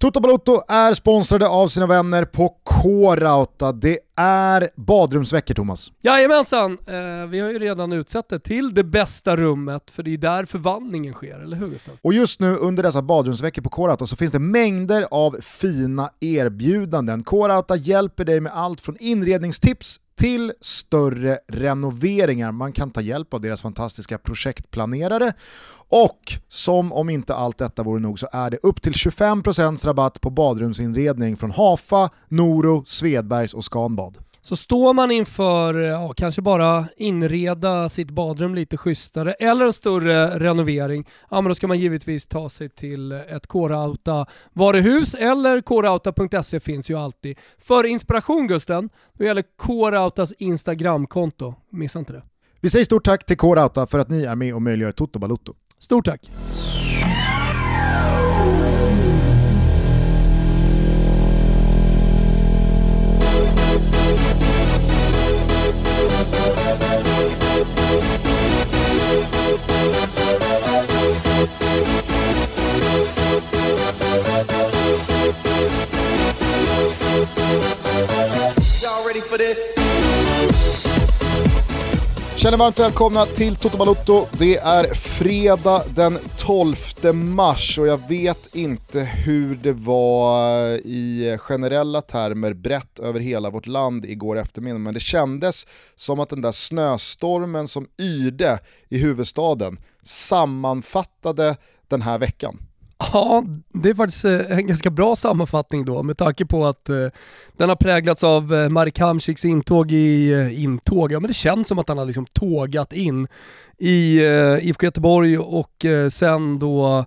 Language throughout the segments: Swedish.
Toto Balotto är sponsrade av sina vänner på K-Rauta. Det är badrumsveckor Thomas. Jajamensan, eh, vi har ju redan utsett det till det bästa rummet, för det är där förvandlingen sker, eller hur Gustav? Och just nu under dessa badrumsveckor på K-Rauta så finns det mängder av fina erbjudanden. K-Rauta hjälper dig med allt från inredningstips till större renoveringar. Man kan ta hjälp av deras fantastiska projektplanerare och som om inte allt detta vore nog så är det upp till 25% rabatt på badrumsinredning från Hafa, Noro, Svedbergs och Scanbad. Så står man inför, ja, kanske bara inreda sitt badrum lite schysstare eller en större renovering, ja men då ska man givetvis ta sig till ett K-Rauta varuhus eller krauta.se finns ju alltid. För inspiration Gusten, då gäller K-Rautas Instagramkonto, missa inte det. Vi säger stort tack till K-Rauta för att ni är med och möjliggör Toto Balutto. Stort tack! Känner varmt välkomna till Toto Balotto. Det är fredag den 12 mars och jag vet inte hur det var i generella termer brett över hela vårt land igår eftermiddag men det kändes som att den där snöstormen som yrde i huvudstaden sammanfattade den här veckan. Ja, det är faktiskt eh, en ganska bra sammanfattning då med tanke på att eh, den har präglats av eh, Marek Hamsiks intåg i eh, intåg, ja men det känns som att han har liksom tågat in i eh, IFK Göteborg och eh, sen då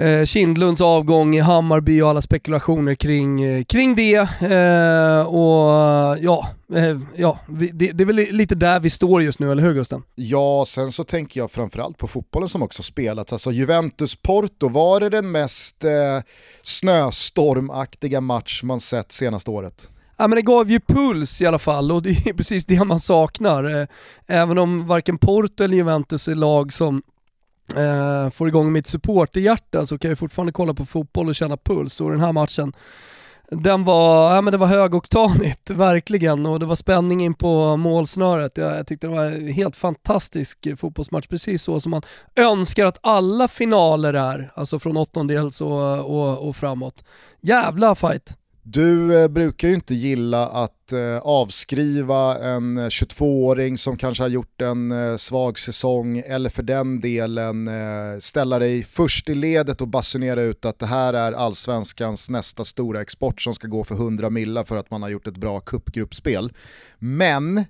eh, Kindlunds avgång i Hammarby och alla spekulationer kring, eh, kring det. Eh, och ja, eh, ja det, det, är väl lite där vi står just nu, eller hur Gusten? Ja, sen så tänker jag framförallt på fotbollen som också spelats. Alltså Juventus-Porto, var det den mest eh, snöstormaktiga match man sett senaste året? Ja men det gav ju puls i alla fall och det är precis det man saknar. Eh, även om varken Porto eller Juventus är lag som eh, får igång mitt supporterhjärta så kan jag fortfarande kolla på fotboll och känna puls och den här matchen den var, ja men det var högoktanigt, verkligen, och det var spänning in på målsnöret. Jag, jag tyckte det var en helt fantastisk fotbollsmatch, precis så som man önskar att alla finaler är, alltså från åttondels och, och, och framåt. Jävla fight! Du eh, brukar ju inte gilla att Eh, avskriva en 22-åring som kanske har gjort en eh, svag säsong eller för den delen eh, ställa dig först i ledet och basunera ut att det här är allsvenskans nästa stora export som ska gå för 100 millar för att man har gjort ett bra cupgruppspel. Men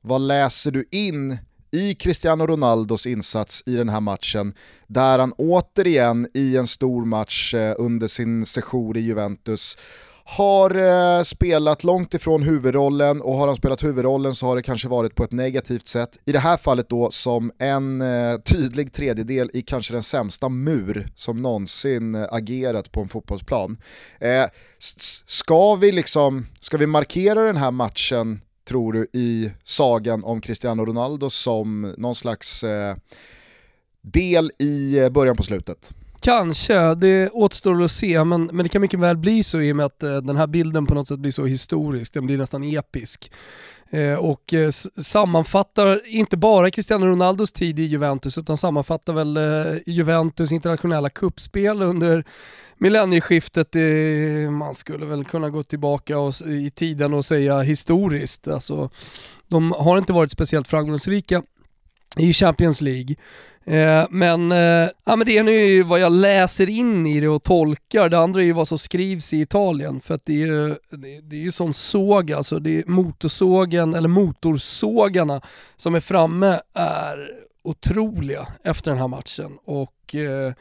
vad läser du in i Cristiano Ronaldos insats i den här matchen, där han återigen i en stor match under sin sejour i Juventus har eh, spelat långt ifrån huvudrollen och har han spelat huvudrollen så har det kanske varit på ett negativt sätt. I det här fallet då som en eh, tydlig tredjedel i kanske den sämsta mur som någonsin eh, agerat på en fotbollsplan. Eh, ska vi liksom, ska vi markera den här matchen tror du i sagan om Cristiano Ronaldo som någon slags eh, del i eh, början på slutet? Kanske, det återstår att se, men, men det kan mycket väl bli så i och med att eh, den här bilden på något sätt blir så historisk, den blir nästan episk. Eh, och eh, sammanfattar inte bara Cristiano Ronaldos tid i Juventus utan sammanfattar väl eh, Juventus internationella kuppspel under millennieskiftet. Eh, man skulle väl kunna gå tillbaka och, i tiden och säga historiskt. Alltså, de har inte varit speciellt framgångsrika i Champions League. Eh, men, eh, ja, men det ena är ju vad jag läser in i det och tolkar, det andra är ju vad som skrivs i Italien. För att det är ju det, det är ju sån såg, alltså det är motorsågen, eller motorsågarna som är framme är otroliga efter den här matchen. Och eh,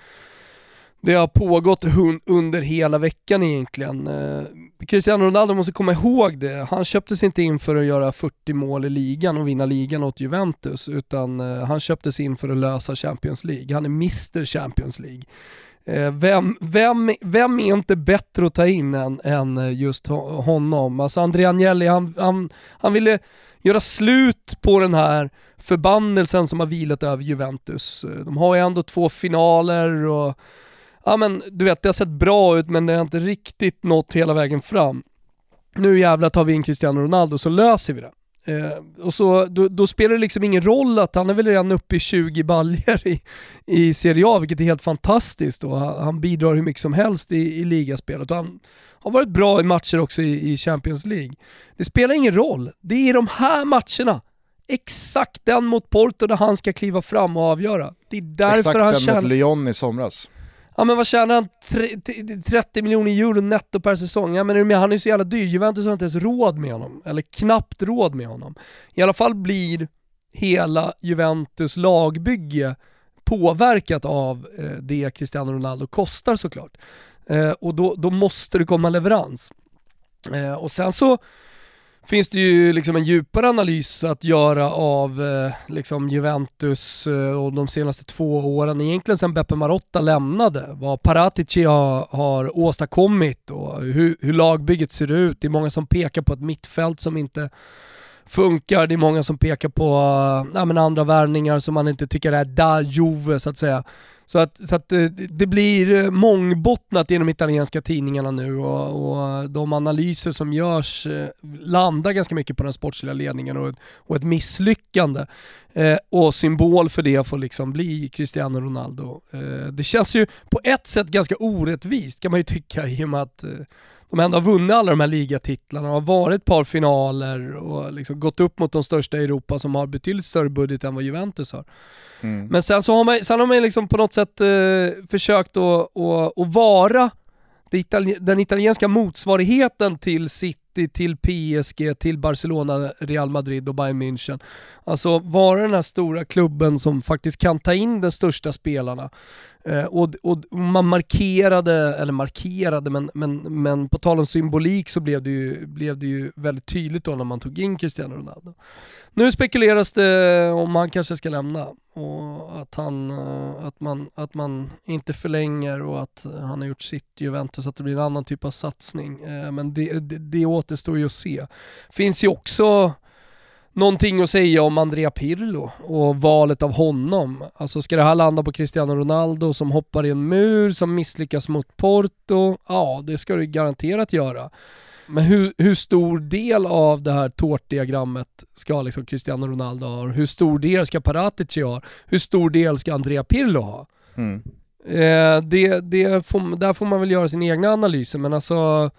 det har pågått under hela veckan egentligen. Eh, Cristiano Ronaldo måste komma ihåg det. Han köptes inte in för att göra 40 mål i ligan och vinna ligan åt Juventus, utan eh, han köptes in för att lösa Champions League. Han är Mr Champions League. Eh, vem, vem, vem är inte bättre att ta in än, än eh, just honom? Alltså André Agnelli, han, han, han ville göra slut på den här förbannelsen som har vilat över Juventus. De har ju ändå två finaler och ja men du vet det har sett bra ut men det har inte riktigt nått hela vägen fram. Nu jävlar tar vi in Cristiano Ronaldo så löser vi det. Eh, och så, då, då, spelar det liksom ingen roll att han är väl redan uppe i 20 baljer i, i Serie A, vilket är helt fantastiskt. Och han, bidrar hur mycket som helst i, i ligaspelet. Han har varit bra i matcher också i, i Champions League. Det spelar ingen roll. Det är de här matcherna, exakt den mot Porto där han ska kliva fram och avgöra. Det är därför exakt han den tjänar... mot Lyon i somras. Ja men vad tjänar han? 30 miljoner euro netto per säsong? Ja, men är du med? Han är så jävla dyr, Juventus har inte ens råd med honom. Eller knappt råd med honom. I alla fall blir hela Juventus lagbygge påverkat av eh, det Cristiano Ronaldo kostar såklart. Eh, och då, då måste det komma leverans. Eh, och sen så finns det ju liksom en djupare analys att göra av eh, liksom Juventus eh, och de senaste två åren, egentligen sedan Beppe Marotta lämnade, vad Paratici har, har åstadkommit och hur, hur lagbygget ser ut. Det är många som pekar på ett mittfält som inte funkar, det är många som pekar på äh, men andra värvningar som man inte tycker är da Juve så att säga. Så att, så att eh, det blir eh, mångbottnat i de italienska tidningarna nu och, och, de analyser som görs landar ganska mycket på den sportsliga ledningen och, och ett misslyckande. Eh, och symbol för det får liksom bli Cristiano Ronaldo. Eh, det känns ju på ett sätt ganska orättvist kan man ju tycka i och med att eh, de ändå har vunnit alla de här ligatitlarna och har varit ett par finaler och liksom gått upp mot de största i Europa som har betydligt större budget än vad Juventus har. Mm. Men sen så har man, sen har man liksom på något sätt eh, försökt att, att, att vara den italienska motsvarigheten till City, till PSG, till Barcelona, Real Madrid och Bayern München. Alltså vara den här stora klubben som faktiskt kan ta in de största spelarna. Eh, och, och, man markerade, eller markerade, men, men, men på tal om symbolik så blev det, ju, blev det ju väldigt tydligt då när man tog in Cristiano Ronaldo. Nu spekuleras det om han kanske ska lämna och att, han, eh, att, man, att man inte förlänger och att han har gjort sitt Juventus, att det blir en annan typ av satsning. Eh, men det, det, det återstår ju att se. Finns ju också någonting att säga om Andrea Pirlo och valet av honom. Alltså ska det här landa på Cristiano Ronaldo som hoppar i en mur, som misslyckas mot Porto? Ja, det ska det garanterat göra. Men hur, hur stor del av det här tårtdiagrammet ska liksom Cristiano Ronaldo ha? Hur stor del ska Paratici ha? Hur stor del ska Andrea Pirlo ha? Mm. Eh, det, det får, där får man väl göra sin egna analyser men alltså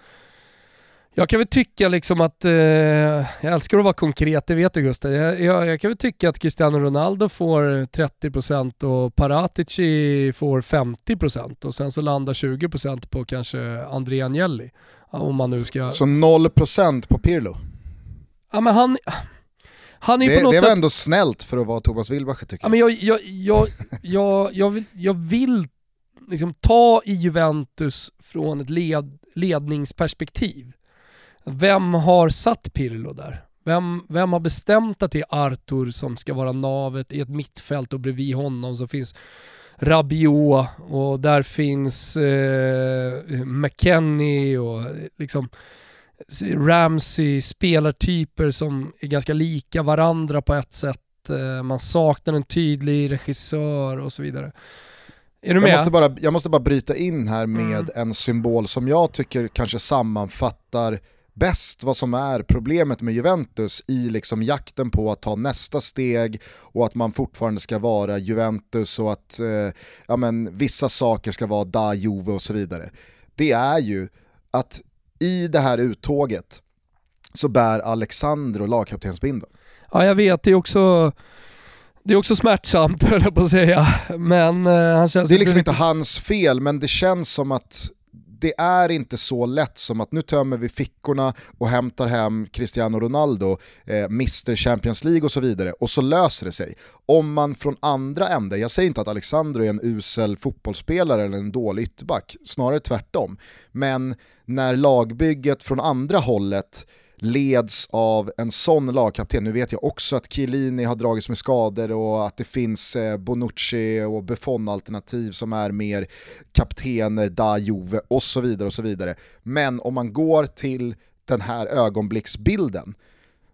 jag kan väl tycka liksom att, eh, jag älskar att vara konkret, det vet du Gustav. Jag, jag, jag, kan väl tycka att Cristiano Ronaldo får 30% och Paratici får 50% och sen så landar 20% på kanske Andrea Agnelli. Om man nu ska... Så 0% på Pirlo? Ja men han... Han är det, på något det var sätt... ändå snällt för att vara Thomas Wilbacher tycker jag. Ja, men jag, jag, jag, jag, jag, vill, jag vill liksom ta i Juventus från ett led, ledningsperspektiv. Vem har satt Pirlo där? Vem, vem har bestämt att det är Artur som ska vara navet i ett mittfält och bredvid honom så finns Rabiot och där finns eh, McKennie och liksom Ramsey, spelartyper som är ganska lika varandra på ett sätt. Eh, man saknar en tydlig regissör och så vidare. Är du med? Jag måste bara, jag måste bara bryta in här med mm. en symbol som jag tycker kanske sammanfattar bäst vad som är problemet med Juventus i liksom jakten på att ta nästa steg och att man fortfarande ska vara Juventus och att eh, ja, men, vissa saker ska vara da Juve och så vidare. Det är ju att i det här uttåget så bär Alexandro lagkaptensbindeln. Ja jag vet, det är också det är också smärtsamt höll jag på att säga. Men, eh, han känns det är liksom inte hans fel, men det känns som att det är inte så lätt som att nu tömmer vi fickorna och hämtar hem Cristiano Ronaldo, eh, Mr Champions League och så vidare och så löser det sig. Om man från andra änden, jag säger inte att Alexandro är en usel fotbollsspelare eller en dålig ytterback, snarare tvärtom. Men när lagbygget från andra hållet leds av en sån lagkapten. Nu vet jag också att Chiellini har dragits med skador och att det finns eh, Bonucci och Buffon-alternativ som är mer kaptener, da Juve och så vidare och så vidare. Men om man går till den här ögonblicksbilden,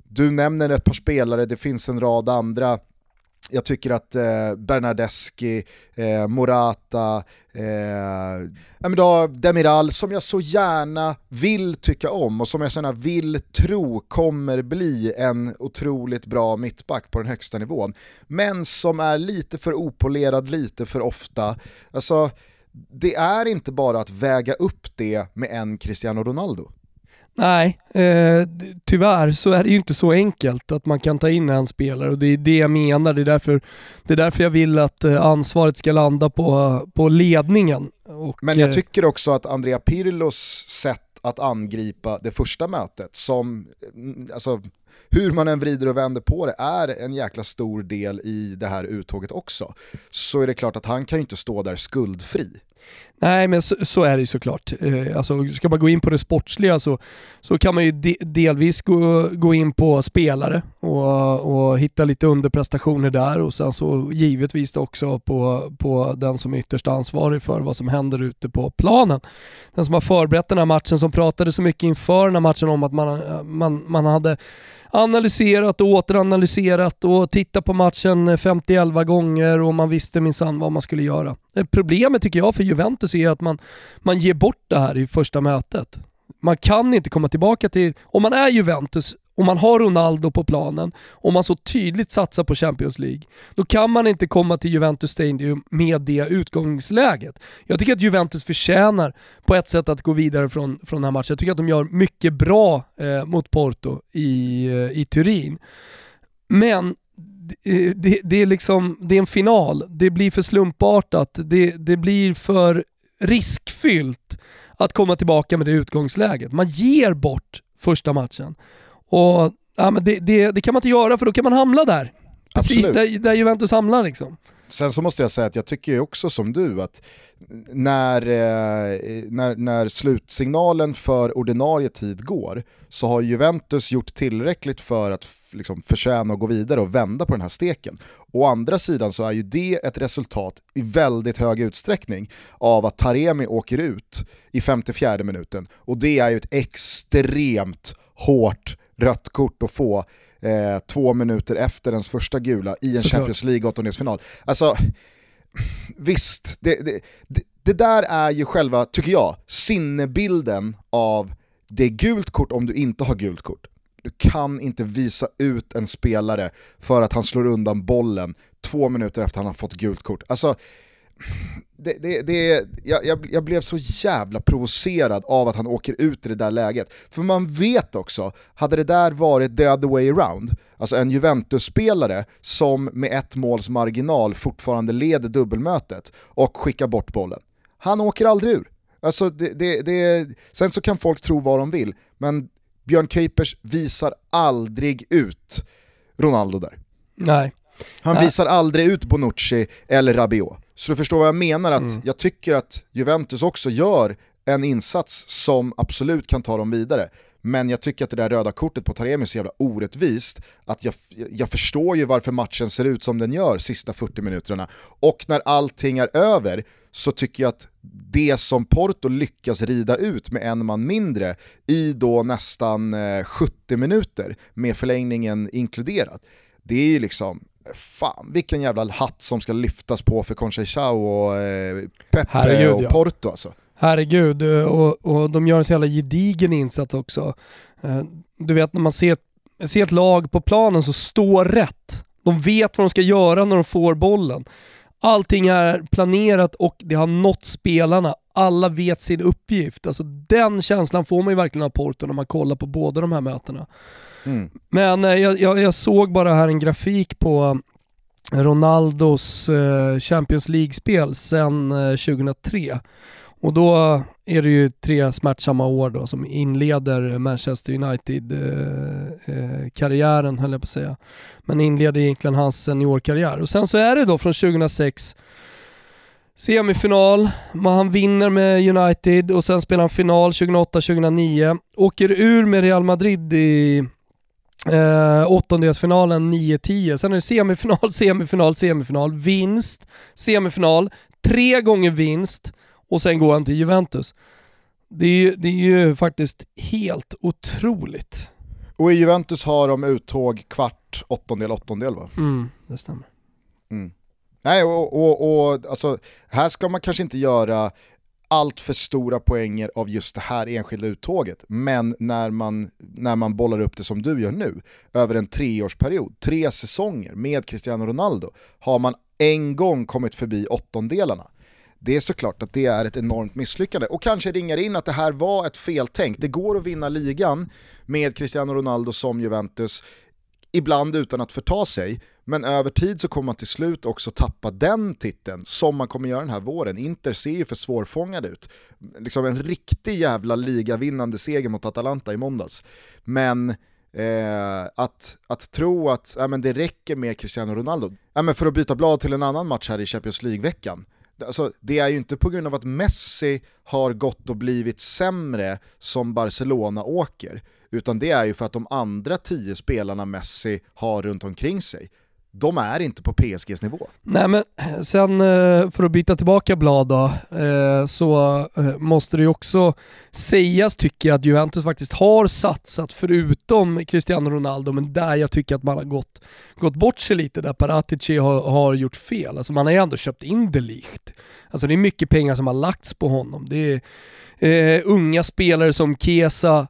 du nämner ett par spelare, det finns en rad andra jag tycker att eh, Bernardeschi, eh, Morata, eh, då, Demiral som jag så gärna vill tycka om och som jag så gärna vill tro kommer bli en otroligt bra mittback på den högsta nivån. Men som är lite för opolerad lite för ofta. Alltså, det är inte bara att väga upp det med en Cristiano Ronaldo. Nej, eh, tyvärr så är det ju inte så enkelt att man kan ta in en spelare och det är det jag menar. Det är därför, det är därför jag vill att eh, ansvaret ska landa på, på ledningen. Och, Men jag eh, tycker också att Andrea Pirlos sätt att angripa det första mötet som, mm, alltså hur man än vrider och vänder på det, är en jäkla stor del i det här uttåget också. Så är det klart att han kan ju inte stå där skuldfri. Nej men så, så, är det ju såklart. Eh, alltså, ska man gå in på det sportsliga så, så kan man ju de, delvis gå, gå in på spelare och, och hitta lite underprestationer där och sen så givetvis också på, på den som är ytterst ansvarig för vad som händer ute på planen. Den som har förberett den här matchen som pratade så mycket inför den här matchen om att man, man, man hade analyserat och återanalyserat och tittat på matchen 50 gånger och man visste minsann vad man skulle göra. Eh, problemet tycker jag för Juventus är att man, man ger bort det här i första mötet. Man kan inte komma tillbaka till, om man är Juventus och man har Ronaldo på planen om man så tydligt satsar på Champions League, då kan man inte komma till Juventus Stadium med det utgångsläget. Jag tycker att Juventus förtjänar på ett sätt att gå vidare från, från den här matchen. Jag tycker att de gör mycket bra eh, mot Porto i, eh, i Turin. Men det, eh, det, det, är liksom, det är en final, det blir för slumpartat, det, det blir för riskfyllt att komma tillbaka med det utgångsläget. Man ger bort första matchen. Och ja, men det, det, det, kan man inte göra för då kan man hamna där. Precis där, där, Juventus hamnar liksom. Sen så måste jag säga att jag tycker också som du att när, eh, när, när slutsignalen för ordinarie tid går så har Juventus gjort tillräckligt för att liksom, förtjäna att gå vidare och vända på den här steken. Å andra sidan så är ju det ett resultat i väldigt hög utsträckning av att Taremi åker ut i 54 minuten och det är ju ett extremt hårt rött kort att få eh, två minuter efter ens första gula i en Champions League åttondelsfinal. Alltså, visst, det, det, det, det, där är ju själva, tycker jag, sinnebilden av det är gult kort om du inte har gult kort. Du kan inte visa ut en spelare för att han slår undan bollen två minuter efter att han har fått gult kort. Alltså, det, det, det, jag, jag, jag, blev så jävla provocerad av att han åker ut i det där läget. För man vet också, hade det där varit the other way around, alltså en Juventus-spelare som med ett måls marginal fortfarande leder dubbelmötet och skickar bort bollen. Han åker aldrig ur. Alltså det, det, sen så kan folk tro vad de vill, men Björn Kuipers visar aldrig ut Ronaldo där. Nej. Han visar aldrig ut Bonucci eller Rabiot. Så du förstår vad jag menar, att mm. jag tycker att Juventus också gör en insats som absolut kan ta dem vidare. Men jag tycker att det där röda kortet på Taremi är så jävla orättvist att jag, jag förstår ju varför matchen ser ut som den gör sista 40 minuterna. Och när allting är över så tycker jag att det som Porto lyckas rida ut med en man mindre i då nästan 70 eh, minuter med förlängningen inkluderat, det är ju liksom fan vilken jävla hatt som ska lyftas på för Conceição och eh, Pepe Herregud, och ja. Porto alltså. Herregud, eh, och, och de gör en så jävla gedigen insats också. Eh, du vet när man ser, ser ett lag på planen som står rätt. De vet vad de ska göra när de får bollen. Allting är planerat och det har nått spelarna. Alla vet sin uppgift. Alltså den känslan får man ju verkligen av Porto när man kollar på båda de här mötena. Mm. Men eh, jag, jag, jag, såg bara här en grafik på Ronaldos eh, Champions League-spel sedan 2003. Eh, och då är det ju tre smärtsamma år då som inleder Manchester United-karriären, höll jag på att säga. Men inleder egentligen hans seniorkarriär. Och sen så är det då från 2006 semifinal, han vinner med United och sen spelar han final 2008-2009. Åker ur med Real Madrid i Eh, åttondelsfinalen 9-10, sen är det semifinal, semifinal, semifinal, vinst, semifinal, tre gånger vinst och sen går han till Juventus. Det är, ju, det är ju faktiskt helt otroligt. Och i Juventus har de uttåg kvart, åttondel, åttondel va? Mm, det stämmer. Mm. Nej, och, och, och alltså, här ska man kanske inte göra allt för stora poänger av just det här enskilda uttåget. Men när man, när man bollar upp det som du gör nu, över en treårsperiod, tre säsonger med Cristiano Ronaldo, har man en gång kommit förbi åttondelarna. Det är såklart att det är ett enormt misslyckande och kanske ringar in att det här var ett feltänk. Det går att vinna ligan med Cristiano Ronaldo som Juventus, ibland utan att förta sig, men över tid så kommer man till slut också tappa den titeln som man kommer göra den här våren. Inter ser ju för svårfångad ut. Liksom en riktig jävla ligavinnande seger mot Atalanta i måndags. Men eh, att, att tro att äh, men det räcker med Cristiano Ronaldo, äh, men för att byta blad till en annan match här i Champions League-veckan, Alltså, det är ju inte på grund av att Messi har gått och blivit sämre som Barcelona åker, utan det är ju för att de andra tio spelarna Messi har runt omkring sig de är inte på PSGs nivå. Nej men eh, sen eh, för att byta tillbaka blad då, eh, så måste det ju också sägas tycker jag att Juventus faktiskt har satsat förutom Cristiano Ronaldo, men där jag tycker att man har gått, gått bort sig lite, där Paratici har, har gjort fel. Alltså man har ju ändå köpt in de Ligt. Alltså det är mycket pengar som har lagts på honom. Det är eh, unga spelare som Kesa,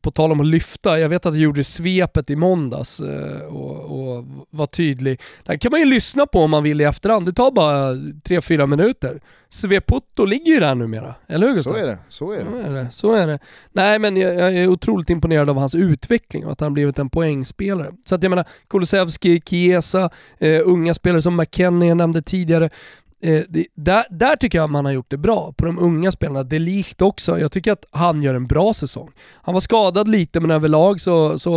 på tal om att lyfta, jag vet att jag gjorde svepet i måndags eh, och, och var tydlig. Det kan man ju lyssna på om man vill i efterhand, det tar bara 3-4 minuter. Sveputto ligger ju där numera, eller hur Gustav? Så är det, så är det. Så är det, så är det. Nej men jag, jag är otroligt imponerad av hans utveckling och att han blivit en poängspelare. Så att jag menar, Kulusevski, Chiesa, uh, unga spelare som McKennie jag nämnde tidigare, Eh, det, där, där tycker jag man har gjort det bra, på de unga spelarna. Det likt också. Jag tycker att han gör en bra säsong. Han var skadad lite men överlag så, så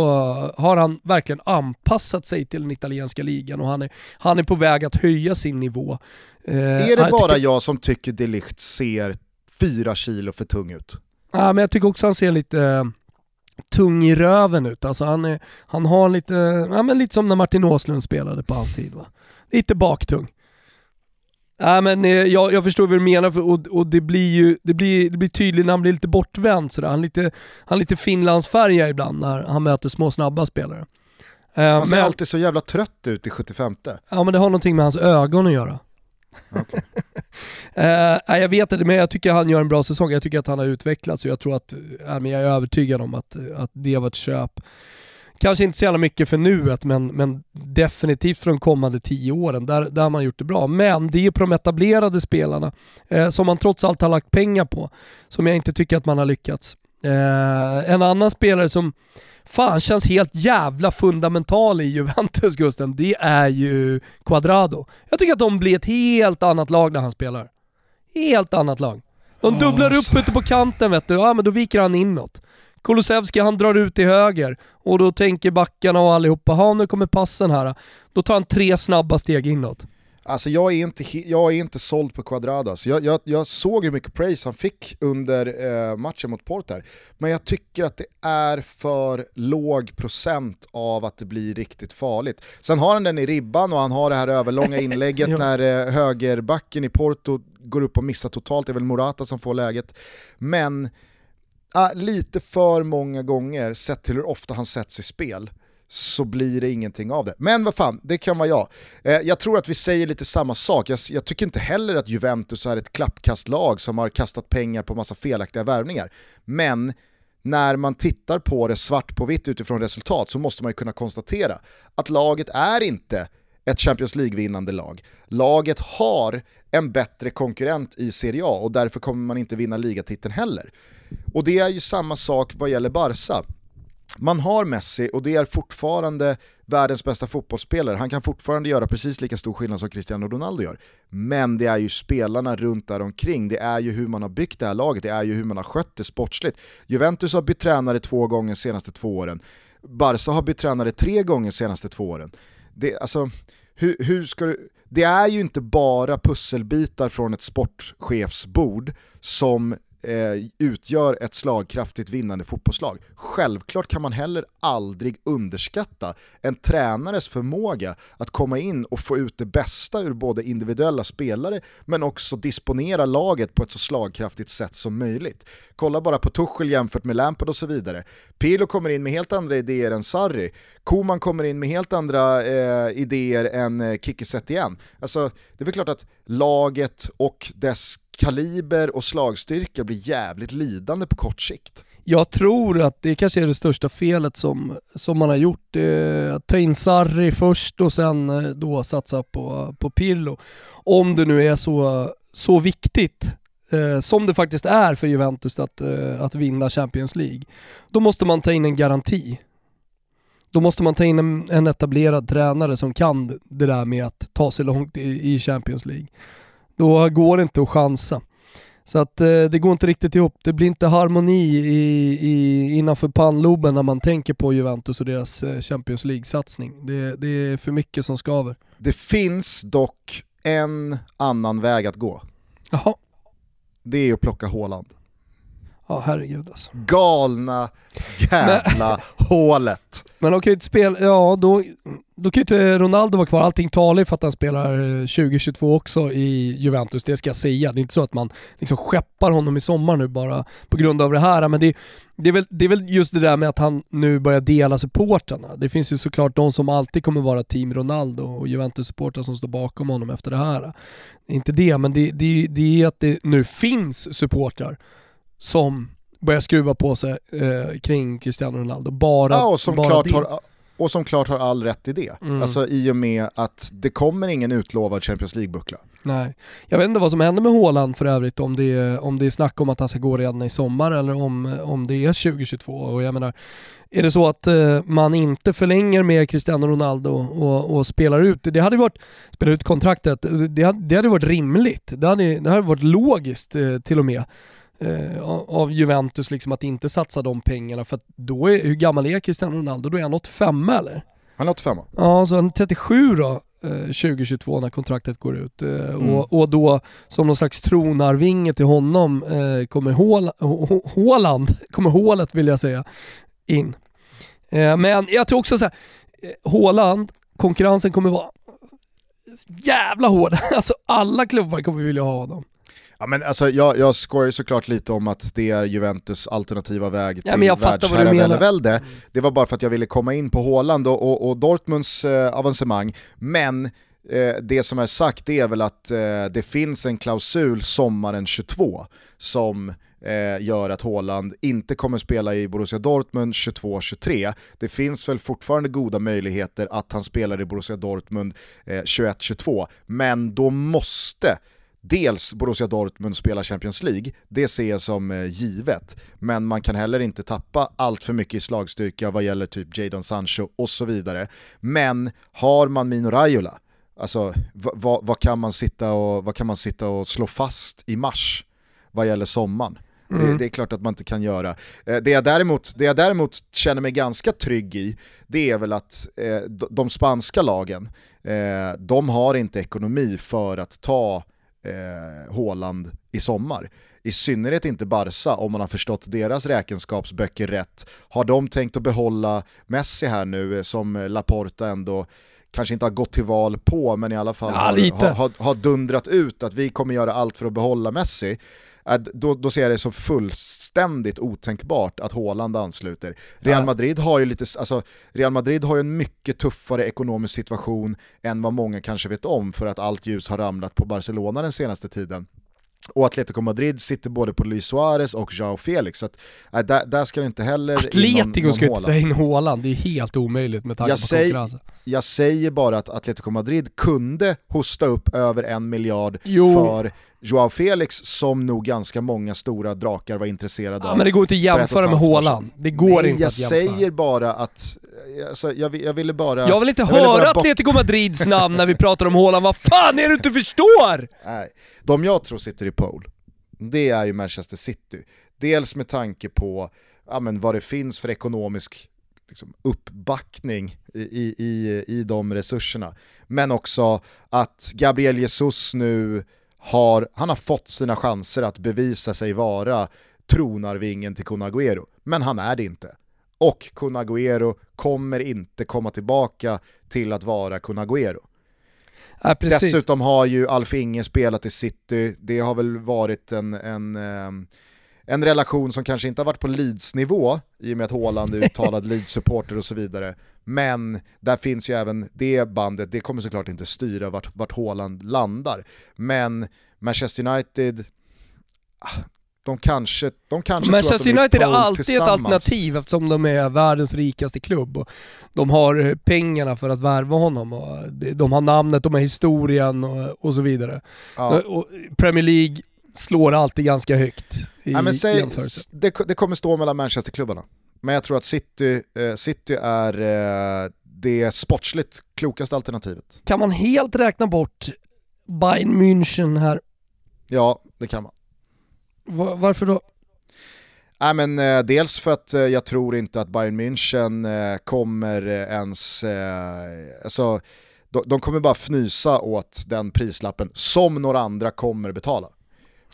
har han verkligen anpassat sig till den italienska ligan och han är, han är på väg att höja sin nivå. Eh, är det bara jag som tycker Delicht ser fyra kilo för tung ut? Ja, men jag tycker också han ser lite eh, tung i röven ut. Alltså han, är, han har lite, ja, men lite som när Martin Åslund spelade på hans tid. Va? Lite baktung. Nej men eh, jag, jag förstår vad du menar för, och, och, det blir ju det blir, det blir tydligt när han blir lite bortvänd sådär. Han är lite, han är lite Finlandsfärgad ibland när han möter små snabba spelare. Uh, han ser men, alltid så jävla trött ut i 75 Ja men det har någonting med hans ögon att göra. Okay. uh, jag vet inte, men jag tycker han gör en bra säsong. Jag tycker att han har utvecklats och jag tror att, uh, jag är övertygad om att, att det var ett köp Kanske inte så jävla mycket för nuet, men, men definitivt för de kommande tio åren. Där, där har man gjort det bra. Men det är på de etablerade spelarna, eh, som man trots allt har lagt pengar på, som jag inte tycker att man har lyckats. Eh, en annan spelare som fan känns helt jävla fundamental i Juventus Gusten, det är ju Quadrado. Jag tycker att de blir ett helt annat lag när han spelar. Helt annat lag. De dubblar upp ute på kanten vet du, ja men då viker han inåt. Kulusevski han drar ut till höger och då tänker backarna och allihopa, ha nu kommer passen här. Då tar han tre snabba steg inåt. Alltså jag är inte, jag är inte såld på Quadradas. Jag, jag, jag såg hur mycket praise han fick under eh, matchen mot Porter. Men jag tycker att det är för låg procent av att det blir riktigt farligt. Sen har han den i ribban och han har det här överlånga inlägget när eh, högerbacken i Porto går upp och missar totalt. Det är väl Morata som får läget. Men ah, lite för många gånger, sett till hur ofta han sätts i spel, så blir det ingenting av det. Men vad fan, det kan vara jag. Eh, jag tror att vi säger lite samma sak. Jag, jag, tycker inte heller att Juventus är ett klappkastlag som har kastat pengar på massa felaktiga värvningar. Men när man tittar på det svart på vitt utifrån resultat så måste man ju kunna konstatera att laget är inte ett Champions League-vinnande lag. Laget har en bättre konkurrent i Serie A och därför kommer man inte vinna ligatiteln heller. Och det är ju samma sak vad gäller Barca. Man har Messi och det är fortfarande världens bästa fotbollsspelare. Han kan fortfarande göra precis lika stor skillnad som Cristiano Ronaldo gör. Men det är ju spelarna runt där omkring. det är ju hur man har byggt det här laget, det är ju hur man har skött det sportsligt. Juventus har bytt tränare två gånger de senaste två åren. Barca har bytt tränare tre gånger de senaste två åren. Det, alltså, hur, hur ska du, det är ju inte bara pusselbitar från ett sportchefsbord som eh, utgör ett slagkraftigt vinnande fotbollslag. Självklart kan man heller aldrig underskatta en tränares förmåga att komma in och få ut det bästa ur både individuella spelare men också disponera laget på ett så slagkraftigt sätt som möjligt. Kolla bara på Tuchel jämfört med Lampard och så vidare. Pirlo kommer in med helt andra idéer än Sarri. Koman kommer in med helt andra eh, idéer än eh, Kikki Setien. Alltså, det är väl klart att laget och dess kaliber och slagstyrka blir jävligt lidande på kort sikt. Jag tror att det kanske är det största felet som, som man har gjort. Eh, att ta in Sarri först och sen eh, då satsa på, på Pirlo. Om det nu är så, så viktigt eh, som det faktiskt är för Juventus att, eh, att vinna Champions League. Då måste man ta in en garanti. Då måste man ta in en, en etablerad tränare som kan det där med att ta sig långt i, i Champions League. Då går det inte att chansa. Så att eh, det går inte riktigt ihop. Det blir inte harmoni i, i, innanför pannloben när man tänker på Juventus och deras eh, Champions League-satsning. Det, det är för mycket som skaver. Det finns dock en annan väg att gå. Jaha. Det är att plocka Håland. Ja herregud alltså. Galna jävla hålet. Men de kan ju inte spela, ja då, då kan ju inte Ronaldo vara kvar. Allting talar ju för att han spelar 2022 eh, också i Juventus, det ska jag säga. Det är inte så att man liksom skeppar honom i sommar nu bara på grund av det här. Men det, det, är väl, det är väl just det där med att han nu börjar dela supportrarna. Det finns ju såklart de som alltid kommer vara team Ronaldo och Juventus-supportrar som står bakom honom efter det här. Inte det, men det, det, det är att det nu finns supportrar som börjar skruva på sig eh, kring Cristiano Ronaldo. Bara, ja, och som bara klart har och som klart har all rätt i det. Mm. Alltså i och med att det kommer ingen utlovad Champions League-buckla. Nej. Jag vet inte vad som händer med Haaland för övrigt, om det, är, om det är snack om att han ska gå redan i sommar eller om, om det är 2022. Och jag menar, är det så att eh, man inte förlänger med Cristiano Ronaldo och, och spelar ut, det hade varit, spelar ut kontraktet, det hade, det hade varit rimligt. Det hade, det hade varit logiskt eh, till och med eh, av Juventus liksom att inte satsa de pengarna för att då är, hur gammal är Cristiano Ronaldo? Då är han 85 eller? Han är 85 Ja, så han är 37 då. 2022 när kontraktet går ut. Mm. Och, och då som någon slags tronarvinge till honom kommer Håland, kommer hålet vill jag säga, in. Men jag tror också så här, Håland, konkurrensen kommer vara jävla hård. Alltså alla klubbar kommer vilja ha honom. Ja, men alltså, jag, jag skojar såklart lite om att det är Juventus alternativa väg till ja, världsherravälde. Det var bara för att jag ville komma in på Håland och, och, och Dortmunds eh, avancemang. Men eh, det som är sagt är väl att eh, det finns en klausul sommaren 22 som eh, gör att Håland inte kommer spela i Borussia Dortmund 22-23. Det finns väl fortfarande goda möjligheter att han spelar i Borussia Dortmund 21-22, eh, men då måste dels Borussia Dortmund spelar Champions League, det ser jag som eh, givet. Men man kan heller inte tappa allt för mycket i slagstyrka vad gäller typ Jadon Sancho och så vidare. Men har man Mino Raiola, alltså vad, vad, kan man sitta och, vad kan man sitta och slå fast i mars vad gäller sommaren? Mm. Det, det, är klart att man inte kan göra. Eh, det jag, däremot, det jag däremot känner mig ganska trygg i, det är väl att eh, de spanska lagen, de har inte ekonomi för att ta eh, Håland i sommar. I synnerhet inte Barca om man har förstått deras räkenskapsböcker rätt. Har de tänkt att behålla Messi här nu som Laporta ändå kanske inte har gått till val på men i alla fall ja, har, har, har, dundrat ut att vi kommer göra allt för att behålla Messi då, då ser jag det som fullständigt otänkbart att Haaland ansluter. Real Madrid har ju lite, alltså, Real Madrid har ju en mycket tuffare ekonomisk situation än vad många kanske vet om för att allt ljus har ramlat på Barcelona den senaste tiden. Och Atletico Madrid sitter både på Luis Suarez och Joao Felix, så att, äh, där, där, ska det inte heller Atletico ska inte ta in Haaland, det är helt omöjligt med tanke jag på säg, konkurrensen. Jag säger bara att Atletico Madrid kunde hosta upp över en miljard jo. för Joao Felix som nog ganska många stora drakar var intresserade ja, av. Men det går inte att jämföra med Haaland. Det går Nej, inte att jämföra. Jag säger bara att, alltså, jag, jag ville bara... Jag vill inte jag höra Atletico Madrids namn när vi pratar om Haaland, vad fan är det du inte förstår? Nej, de jag tror sitter i pole, det är ju Manchester City. Dels med tanke på ja, men vad det finns för ekonomisk liksom, uppbackning i, i, i de resurserna. Men också att Gabriel Jesus nu har, han har fått sina chanser att bevisa sig vara tronarvingen till Kun Agüero, men han är det inte. Och Kun Agüero kommer inte komma tillbaka till att vara Kun Agüero. Ja, Dessutom har ju Alf Inge spelat i City, det har väl varit en, en, ehm, en relation som kanske inte har varit på Leeds-nivå, i och med att Haaland är uttalad Leeds-supporter och så vidare. Men där finns ju även det bandet, det kommer såklart inte styra vart, vart Haaland landar. Men Manchester United, ah, de kanske, de kanske Manchester tror att United de är alltid ett alternativ eftersom de är världens rikaste klubb. Och de har pengarna för att värva honom. Och de har namnet, de har historien och, och så vidare. Ja. Och Premier League slår alltid ganska högt i ja, men säg, det, det kommer stå mellan Manchester-klubbarna. Men jag tror att City, eh, City är eh, det sportsligt klokaste alternativet. Kan man helt räkna bort Bayern München här? Ja, det kan man. Va varför då? Nej, men, eh, dels för att eh, jag tror inte att Bayern München eh, kommer eh, ens, eh, alltså, de, de, kommer bara fnysa åt den prislappen som några andra kommer betala.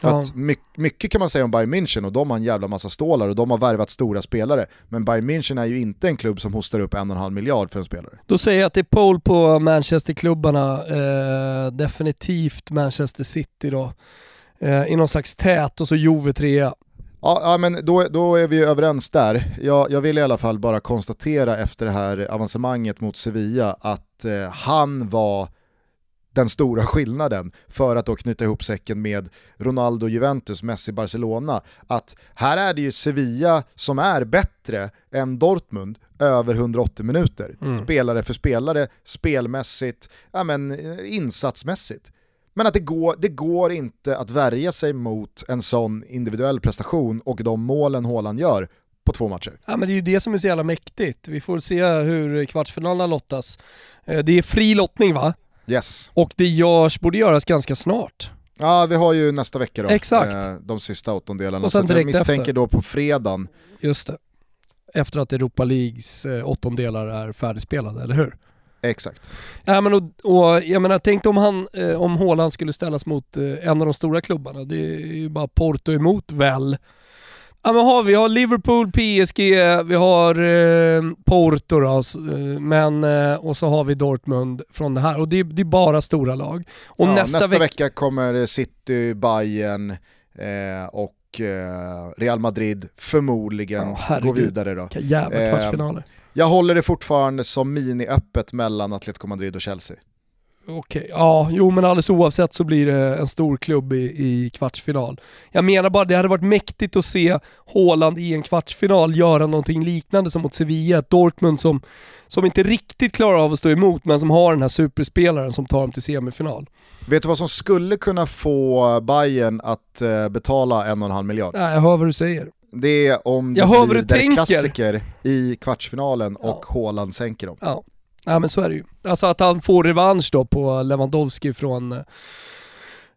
För ja. att mycket, mycket kan man säga om Bayern München och de har en jävla massa stålar och de har värvat stora spelare. Men Bayern München är ju inte en klubb som hostar upp en och en halv miljard för en spelare. Då säger jag att det är pole på Manchesterklubbarna, eh, definitivt Manchester City då eh, i någon slags tät och så Juve 3 Ja, ja men då, då är vi överens där. Jag, jag vill i alla fall bara konstatera efter det här avancemanget mot Sevilla att eh, han var den stora skillnaden för att då knyta ihop säcken med Ronaldo, Juventus, Messi, Barcelona. Att här är det ju Sevilla som är bättre än Dortmund över 180 minuter. Mm. Spelare för spelare, spelmässigt, ja men eh, insatsmässigt. Men att det går, det går inte att värja sig mot en sån individuell prestation och de målen Haaland gör på två matcher. Ja men det är ju det som är så jävla mäktigt. Vi får se hur kvartsfinalerna lottas. Eh, det är fri lottning va? Yes. Och det görs, borde göras ganska snart. Ja, vi har ju nästa vecka då. Exakt. Eh, de sista åttondelarna. Så jag misstänker efter. då på fredagen. Just det. Efter att Europa Leagues eh, åttondelar är färdigspelade, eller hur? Exakt. Ja, men och, och, jag menar, tänk om, han, eh, om Haaland skulle ställas mot eh, en av de stora klubbarna. Det är ju bara Porto emot väl. Ja men har vi, har Liverpool, PSG, vi har eh, Porto då, eh, men, eh, och så har vi Dortmund från det här. Och det, det är bara stora lag. Och ja, nästa, nästa vecka kommer City, Bayern eh, och Real Madrid förmodligen oh, gå vidare då. Vilka jävla kvartsfinaler. Jag håller det fortfarande som mini-öppet mellan Atletico Madrid och Chelsea. Okej, okay. ja, jo men alldeles oavsett så blir det en stor klubb i, i kvartsfinal. Jag menar bara, det hade varit mäktigt att se Haaland i en kvartsfinal göra någonting liknande som mot Sevilla, ett Dortmund som, som inte riktigt klarar av att stå emot men som har den här superspelaren som tar dem till semifinal. Vet du vad som skulle kunna få Bayern att uh, betala en och en halv miljard? Nej, jag hör vad du säger. Det är om det jag blir der klassiker i kvartsfinalen ja. och Haaland sänker dem. Ja. ja, men så är det ju. Alltså att han får revansch då på Lewandowski från,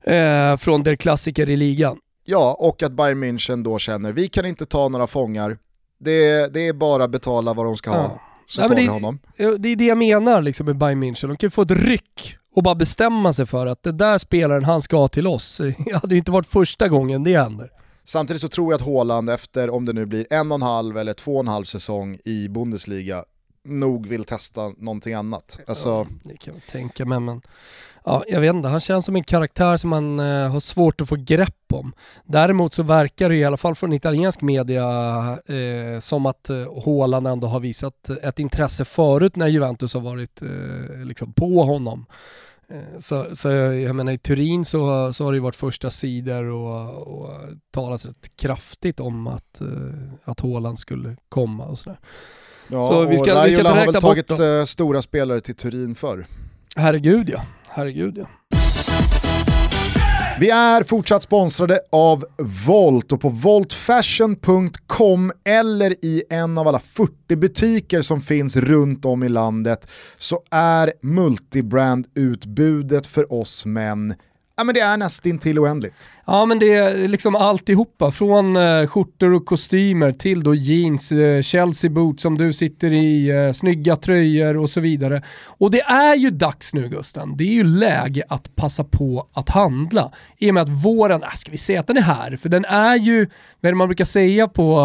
eh, från der klassiker i ligan. Ja, och att Bayern München då känner, vi kan inte ta några fångar, det, det är bara betala vad de ska ha. Ja. Så Nej, tar vi honom. Det är det jag menar liksom med Bayern München, de kan få ett ryck och bara bestämma sig för att det där spelaren han ska till oss, det hade ju inte varit första gången det händer. Samtidigt så tror jag att Haaland efter, om det nu blir en och en halv eller två och en halv säsong i Bundesliga, nog vill testa någonting annat. Alltså... Ja, det kan jag tänka mig, men ja, jag vet inte, han känns som en karaktär som man eh, har svårt att få grepp om. Däremot så verkar det i alla fall från italiensk media eh, som att eh, Haaland ändå har visat ett intresse förut när Juventus har varit eh, liksom på honom. Eh, så, så jag menar i Turin så, så har det varit första sidor och, och talats rätt kraftigt om att, eh, att Haaland skulle komma och sådär. Ja, så vi ska, och vi ska har väl tagit dem. Eh, stora spelare till Turin för. Herregud ja, herregud ja. Vi är fortsatt sponsrade av Volt och på voltfashion.com eller i en av alla 40 butiker som finns runt om i landet så är multibrand-utbudet för oss män Ja men det är nästintill oändligt. Ja men det är liksom alltihopa, från eh, skjortor och kostymer till då jeans, eh, Chelsea boots som du sitter i, eh, snygga tröjor och så vidare. Och det är ju dags nu Gusten, det är ju läge att passa på att handla. I och med att våren, äh, ska vi säga att den är här? För den är ju, vad är det man brukar säga på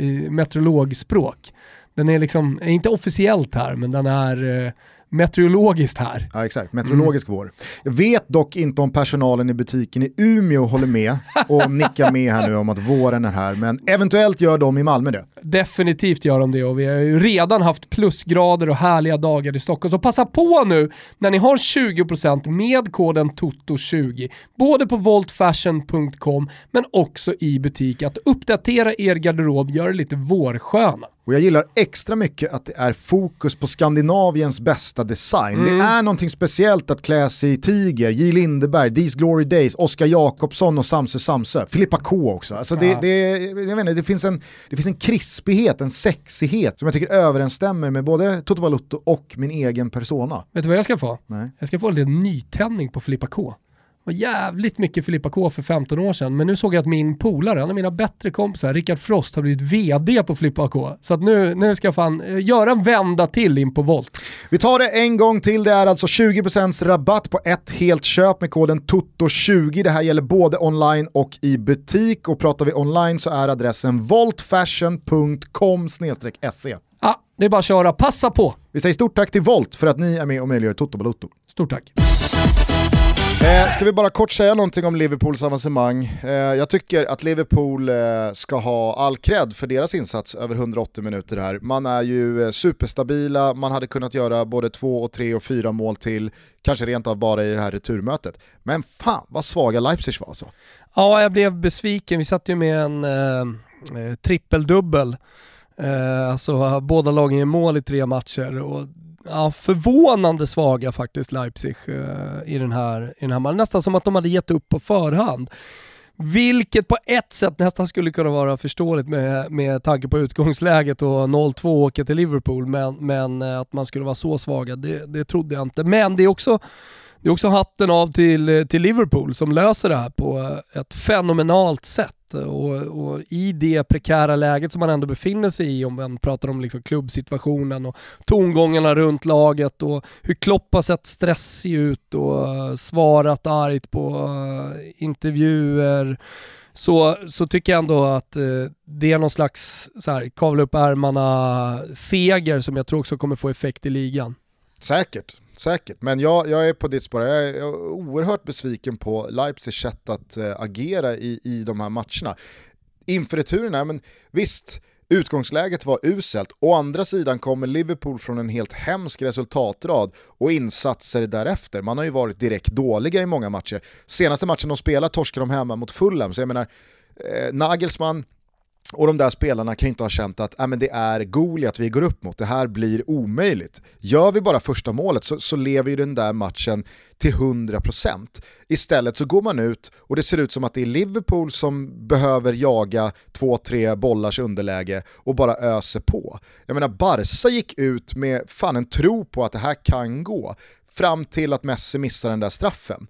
uh, meteorologspråk? Den är liksom, inte officiellt här, men den är uh, meteorologiskt här. Ja exakt, meteorologisk mm. vår. Jag vet dock inte om personalen i butiken i Umeå håller med och nickar med här nu om att våren är här, men eventuellt gör de i Malmö det. Definitivt gör de det och vi har ju redan haft plusgrader och härliga dagar i Stockholm. Så passa på nu när ni har 20% med koden TOTO20, både på voltfashion.com men också i butik, att uppdatera er garderob, gör det lite vårsköna. Och jag gillar extra mycket att det är fokus på Skandinaviens bästa design. Mm. Det är någonting speciellt att klä sig i Tiger, J. Lindeberg, These Glory Days, Oskar Jakobsson och Samse Samse. Filippa K också. Alltså det, ja. det, jag menar, det, finns en, det finns en krispighet, en sexighet som jag tycker överensstämmer med både Toto Balutto och min egen persona. Vet du vad jag ska få? Nej. Jag ska få en liten nytändning på Filippa K var jävligt mycket Filippa K för 15 år sedan, men nu såg jag att min polare, en av mina bättre kompisar, Rickard Frost, har blivit VD på Filippa K. Så att nu, nu ska jag fan eh, göra en vända till in på Volt. Vi tar det en gång till, det är alltså 20% rabatt på ett helt köp med koden TOTO20. Det här gäller både online och i butik och pratar vi online så är adressen voltfashion.com se. Ja, det är bara att köra, passa på! Vi säger stort tack till Volt för att ni är med och möjliggör Toto Balotto. Stort tack. Eh, ska vi bara kort säga någonting om Liverpools avancemang? Eh, jag tycker att Liverpool eh, ska ha all cred för deras insats över 180 minuter här. Man är ju eh, superstabila, man hade kunnat göra både två, och tre och fyra mål till, kanske rent av bara i det här returmötet. Men fan vad svaga Leipzig var alltså. Ja, jag blev besviken. Vi satt ju med en eh, eh trippeldubbel. Eh, alltså båda lagen gör mål i tre matcher och ja, förvånande svaga faktiskt Leipzig eh, i den här, i den här matchen. Nästan som att de hade gett upp på förhand. Vilket på ett sätt nästan skulle kunna vara förståeligt med, med tanke på utgångsläget och 0-2 åka till Liverpool, men, men eh, att man skulle vara så svaga, det, det trodde jag inte. Men det är också det är också hatten av till, eh, till Liverpool som löser det här på eh, ett fenomenalt sätt. Och, och, i det prekära läget som man ändå befinner sig i, om man pratar om liksom klubbsituationen och tongångarna runt laget och hur Klopp har sett stressig ut och eh, svarat argt på uh, intervjuer, så, så tycker jag ändå att eh, det är någon slags så här, kavla upp ärmarna seger som jag tror också kommer få effekt i ligan. Säkert, säkert. Men jag, jag är på ditt spår, jag är, oerhört besviken på Leipzigs sätt att äh, agera i, i de här matcherna. Inför returen, men visst, utgångsläget var uselt. Å andra sidan kommer Liverpool från en helt hemsk resultatrad och insatser därefter. Man har ju varit direkt dåliga i många matcher. Senaste matchen de spelade torskade de hemma mot Fulham, så jag menar, eh, Nagelsmann och de där spelarna kan ju inte ha känt att äh, men det är Goliat vi går upp mot, det här blir omöjligt. Gör vi bara första målet så, så lever ju den där matchen till 100%. Istället så går man ut och det ser ut som att det är Liverpool som behöver jaga två-tre bollars underläge och bara öser på. Jag menar Barca gick ut med fan en tro på att det här kan gå, fram till att Messi missar den där straffen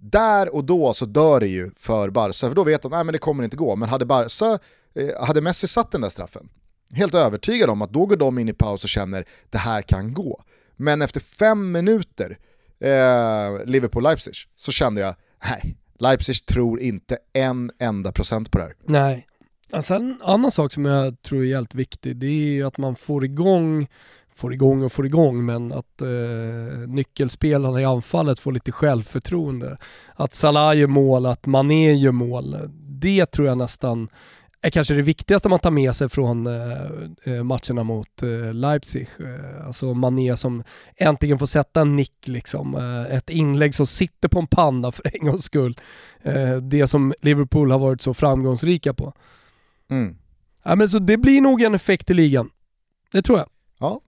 där och då så dör det ju för Barca, för då vet de att det kommer inte gå. Men hade Barca Eh, hade Messi satt den där straffen, helt övertygad om att då går de in i paus och känner det här kan gå. Men efter fem minuter, eh, Liverpool-Leipzig, så kände jag, nej, Leipzig tror inte en enda procent på det här. Nej. Alltså en annan sak som jag tror är helt viktig, det är ju att man får igång får igång och får igång men att eh, nyckelspelarna i anfallet får lite självförtroende. Att Salah gör mål, att Mané gör mål. Det tror jag nästan är kanske det viktigaste man tar med sig från eh, eh matcherna mot eh, Leipzig. Eh, alltså Mané som äntligen får sätta en nick liksom. Eh, ett inlägg som sitter på en panna för en gångs skull. Det som Liverpool har varit så framgångsrika på. Mm. Ja, men så det blir nog en effekt i ligan. Det tror jag. Ja.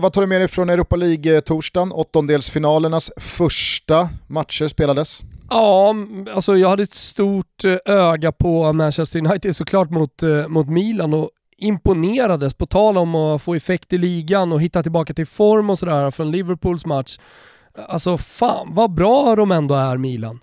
Vad tar du med dig från Europa League-torsdagen? Åttondelsfinalernas första matcher spelades. Ja, alltså jag hade ett stort eh, öga på Manchester United såklart mot, eh, mot Milan och imponerades, på tal om att få effekt i ligan och hitta tillbaka till form och sådär från Liverpools match. Alltså fan vad bra de ändå är Milan.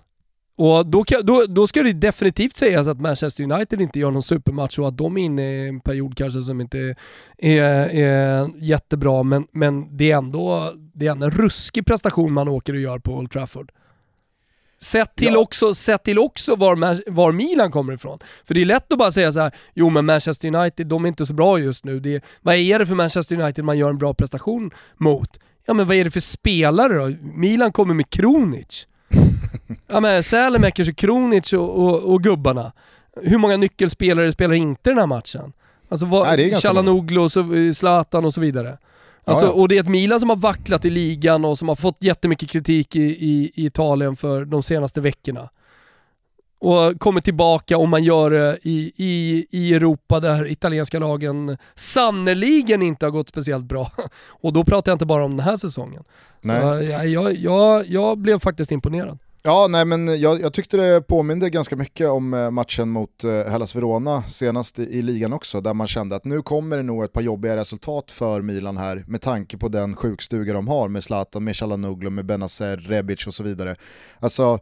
Och då, då, då ska det definitivt sägas att Manchester United inte gör någon supermatch och att de är inne i en period kanske som inte är, är jättebra, men, men det, är ändå, det är ändå en ruskig prestation man åker och gör på Old Trafford. Sett till, ja. också, sett till också var, var Milan kommer ifrån. För det är lätt att bara säga så här: jo men Manchester United, de är inte så bra just nu. Det, vad är det för Manchester United man gör en bra prestation mot? Ja men vad är det för spelare då? Milan kommer med Kronic. ja men Sälemäckers och Kronic och, och, och, gubbarna. Hur många nyckelspelare spelar inte den här matchen? Alltså Chalanoglu och Zlatan och så vidare. Alltså, ja, ja. Och det är ett Milan som har vacklat i ligan och som har fått jättemycket kritik i, i, i Italien för de senaste veckorna. Och kommer tillbaka och man gör det i, i, i Europa där italienska lagen sannerligen inte har gått speciellt bra. Och då pratar jag inte bara om den här säsongen. Nej. Så jag, jag, jag blev faktiskt imponerad. Ja, nej men jag, jag, tyckte det påminde ganska mycket om eh, matchen mot eh, Hellas Verona senast i, i, ligan också, där man kände att nu kommer det nog ett par jobbiga resultat för Milan här med tanke på den sjukstuga de har med Zlatan, med Chalanoglu, med Benazer, Rebic och så vidare. Alltså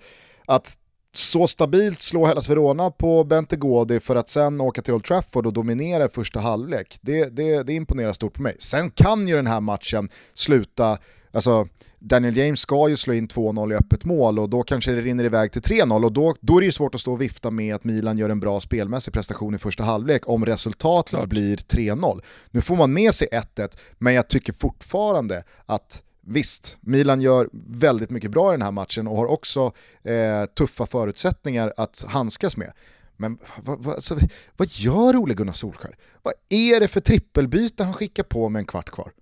att så stabilt slå Hellas Verona på Bente Gaudi för att sen åka till Old Trafford och dominera i första halvlek, det, det, det imponerar stort på mig. Sen kan ju den här matchen sluta, alltså Daniel James ska ju slå in 2-0 i öppet mål och då kanske det rinner iväg till 3-0 och då, då är det ju svårt att stå och vifta med att Milan gör en bra spelmässig prestation i första halvlek om resultatet Såklart. blir 3-0. Nu får man med sig 1-1, men jag tycker fortfarande att Visst, Milan gör väldigt mycket bra i den här matchen och har också eh, tuffa förutsättningar att handskas med. Men vad, vad, alltså, vad gör Ole Gunnar Solskär? Vad är det för trippelbyte han skickar på med en kvart kvar?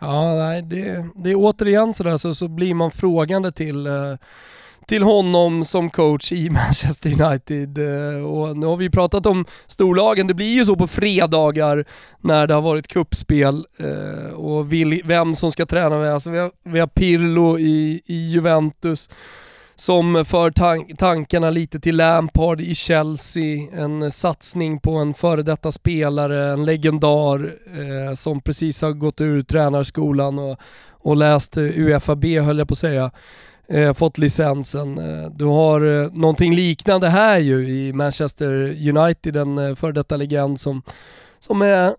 Ja, nej, det, det är återigen sådär så, så blir man frågande till eh, till honom som coach i Manchester United. Eh, och nu har vi pratat om storlagen, det blir ju så på fredagar när det har varit kuppspel eh, och vem som ska träna med. Alltså vi, har, vi har Pirlo i, i Juventus som för tank tankarna lite till Lampard i Chelsea, en satsning på en före detta spelare, en legendar eh, som precis har gått ur tränarskolan och, och läst eh, UFAB höll jag på att säga. Eh, fått licensen. Eh, du har eh, någonting liknande här ju i Manchester United, en eh, före detta legend som, som är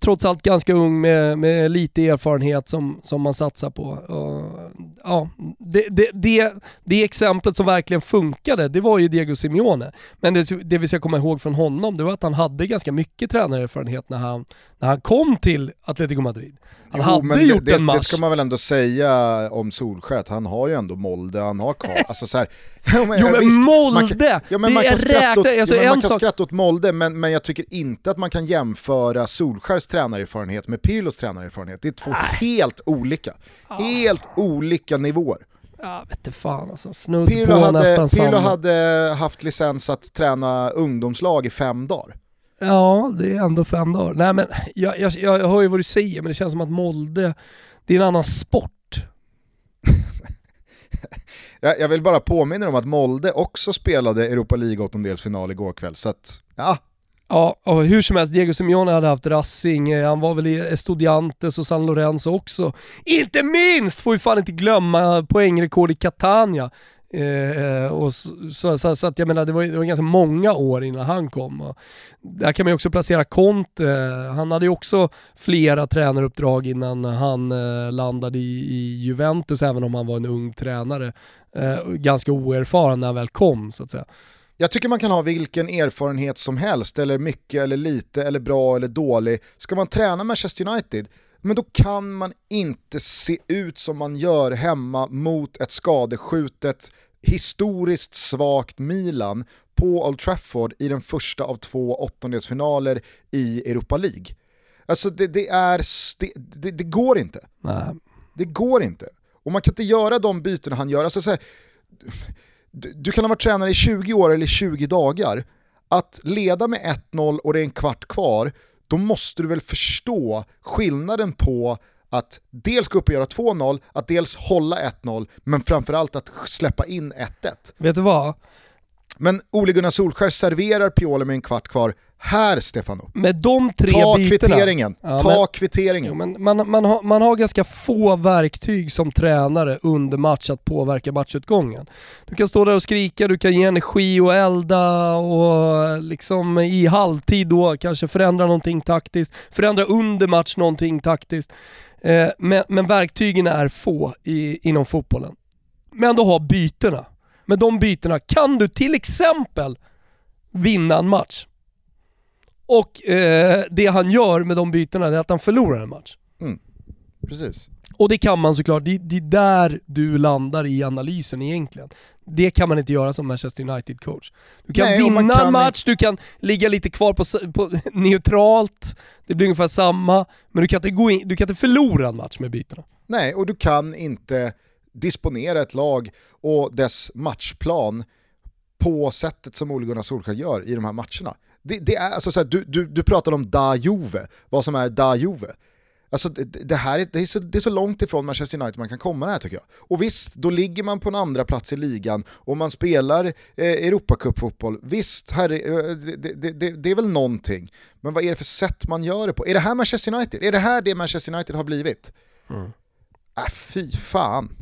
trots allt ganska ung med, med lite erfarenhet som, som man satsar på. Och, ja, det, det, det, det exemplet som verkligen funkade, det var ju Diego Simeone. Men det, det vi ska komma ihåg från honom, det var att han hade ganska mycket tränarerfarenhet när han, när han kom till Atletico Madrid. Han jo, hade gjort det, en match. Det ska man väl ändå säga om Solskjaer, att han har ju ändå Molde, han har Karl, alltså så här, Jo men, jo, men visst, Molde! Man kan, ja, men det man kan skratta åt, alltså, ja, man kan skratta åt Molde, men, men jag tycker inte att man kan jämföra Solskärs tränarerfarenhet med Pirlos tränarerfarenhet. Det är två Nej. helt olika, ah. helt olika nivåer. Ja, vet fan alltså. Snudd Pirlo på hade, nästan Pirlo samma. hade haft licens att träna ungdomslag i fem dagar. Ja, det är ändå fem dagar. Nej men jag, jag, jag hör ju vad du säger, men det känns som att Molde, det är en annan sport. jag vill bara påminna om att Molde också spelade Europa League åttondelsfinal igår kväll, så att ja. Ja, och hur som helst, Diego Simeone hade haft Racing, eh, han var väl i Estudiantes och San Lorenzo också. Inte minst får vi fan inte glömma poängrekord i Catania. Eh, och så, så, så, att jag menar, det var, det var ganska många år innan han kom. Och där kan man ju också placera Conte. Han hade ju också flera tränaruppdrag innan han eh, landade i, i, Juventus, även om han var en ung tränare. Eh, ganska oerfaren när han väl kom, så att säga. Jag tycker man kan ha vilken erfarenhet som helst, eller mycket eller lite, eller bra eller dålig. Ska man träna Manchester United, men då kan man inte se ut som man gör hemma mot ett skadeskjutet, historiskt svagt Milan på Old Trafford i den första av två åttondelsfinaler i Europa League. Alltså det, det är, det, det, det, går inte. Nej. Det går inte. Och man kan inte göra de bytena han gör. Alltså så här, du, du kan ha varit tränare i 20 år eller 20 dagar. Att leda med 1-0 och det är en kvart kvar, då måste du väl förstå skillnaden på att dels gå upp och göra 2-0, att dels hålla 1-0, men framförallt att släppa in 1-1. Vet du vad? Men Ole Gunnar Solskär serverar Pioli med en kvart kvar, Här Stefano, Med de tre ta bytena. kvitteringen. Ja, ta men- kvitteringen. Jo, men man, man, har, man har ganska få verktyg som tränare under match att påverka matchutgången. Du kan stå där och skrika, du kan ge energi och elda och liksom i halvtid då kanske förändra någonting taktiskt, förändra under match någonting taktiskt. Eh, men, men verktygen är få i, inom fotbollen. Men du har bytena. Med de bytena kan du till exempel vinna en match. Och eh, det han gör med de bytena är att han förlorar en match. Precis. Och det kan man såklart, det, det är där du landar i analysen egentligen. Det kan man inte göra som Manchester United-coach. Du kan Nej, vinna kan en match, du kan ligga lite kvar på, på neutralt, det blir ungefär samma, men du kan, inte gå in, du kan inte förlora en match med bytena. Nej, och du kan inte disponera ett lag och dess matchplan på sättet som Ole Gunnar Solskjaer gör i de här matcherna. Det, det är, alltså så här, du, du, du pratar om da Juve, vad som är da Juve. Alltså det, det här är, det, är så, det är så långt ifrån Manchester United man kan komma det här tycker jag. Och visst, då ligger man på en andra plats i ligan och man spelar eh, Europacup-fotboll. Visst, här, är- eh, det, det, det, är väl någonting. Men vad är det för sätt man gör det på? Är det här Manchester United? Är det här det Manchester United har blivit? Äh, fy fan.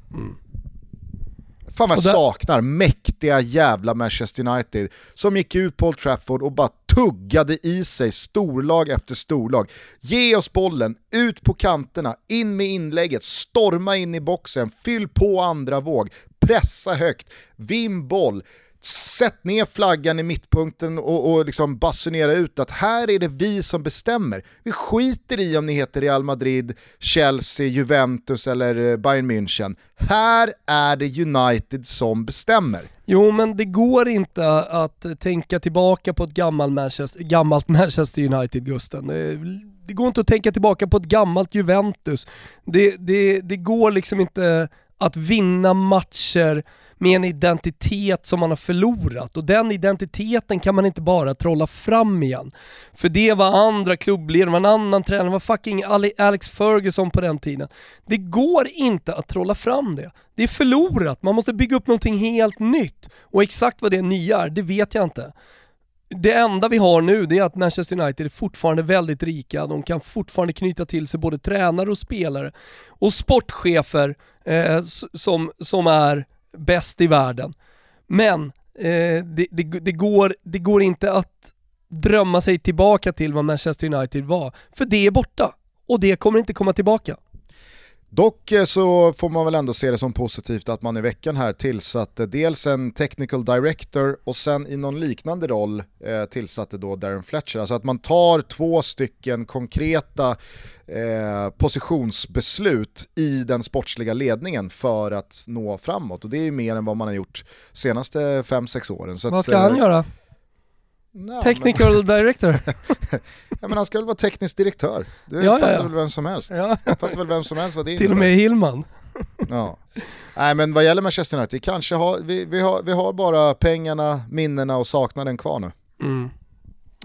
Fan vad jag där- saknar mäktiga jävla Manchester United som gick ut på Old Trafford och bara tuggade i sig storlag efter storlag. Ge oss bollen, ut på kanterna, in med inlägget, storma in i boxen, fyll på andra våg, pressa högt, vinn boll, sätt ner flaggan i mittpunkten och, och liksom basunera ut att här är det vi som bestämmer. Vi skiter i om ni heter Real Madrid, Chelsea, Juventus eller eh, Bayern München. Här är det United som bestämmer. Jo men det går inte att tänka tillbaka på ett gammalt Manchester, gammalt Manchester United Gusten. Det, går inte att tänka tillbaka på ett gammalt Juventus. Det, det, det går liksom inte att vinna matcher med en identitet som man har förlorat och den identiteten kan man inte bara trolla fram igen. För det var andra klubbledare, det var en annan tränare, det var fucking Alex Ferguson på den tiden. Det går inte att trolla fram det. Det är förlorat, man måste bygga upp någonting helt nytt. Och exakt vad det nya är, det vet jag inte. Det enda vi har nu det är att Manchester United är fortfarande väldigt rika, de kan fortfarande knyta till sig både tränare och spelare och sportchefer eh, som, som är bäst i världen. Men eh, det, det, det, går, det går inte att drömma sig tillbaka till vad Manchester United var, för det är borta. Och det kommer inte komma tillbaka. Dock eh, så får man väl ändå se det som positivt att man i veckan här tillsatte dels en technical director och sen i någon liknande roll eh, tillsatte då Darren Fletcher. Alltså att man tar två stycken konkreta eh, positionsbeslut i den sportsliga ledningen för att nå framåt. Och det är ju mer än vad man har gjort senaste 5-6 åren. Så Vad att, ska han eh, göra? Ja, Technical director? Men, ja, men han ska väl vara teknisk direktör? Det Ja, ja, fattar ja. väl vem som helst. ja, Fattar väl vem som helst vad det till och med Hillman. Ja. Nej men vad gäller Manchester United, kanske har, vi, vi, har, vi har bara pengarna, minnena och saknaden kvar nu. Mm.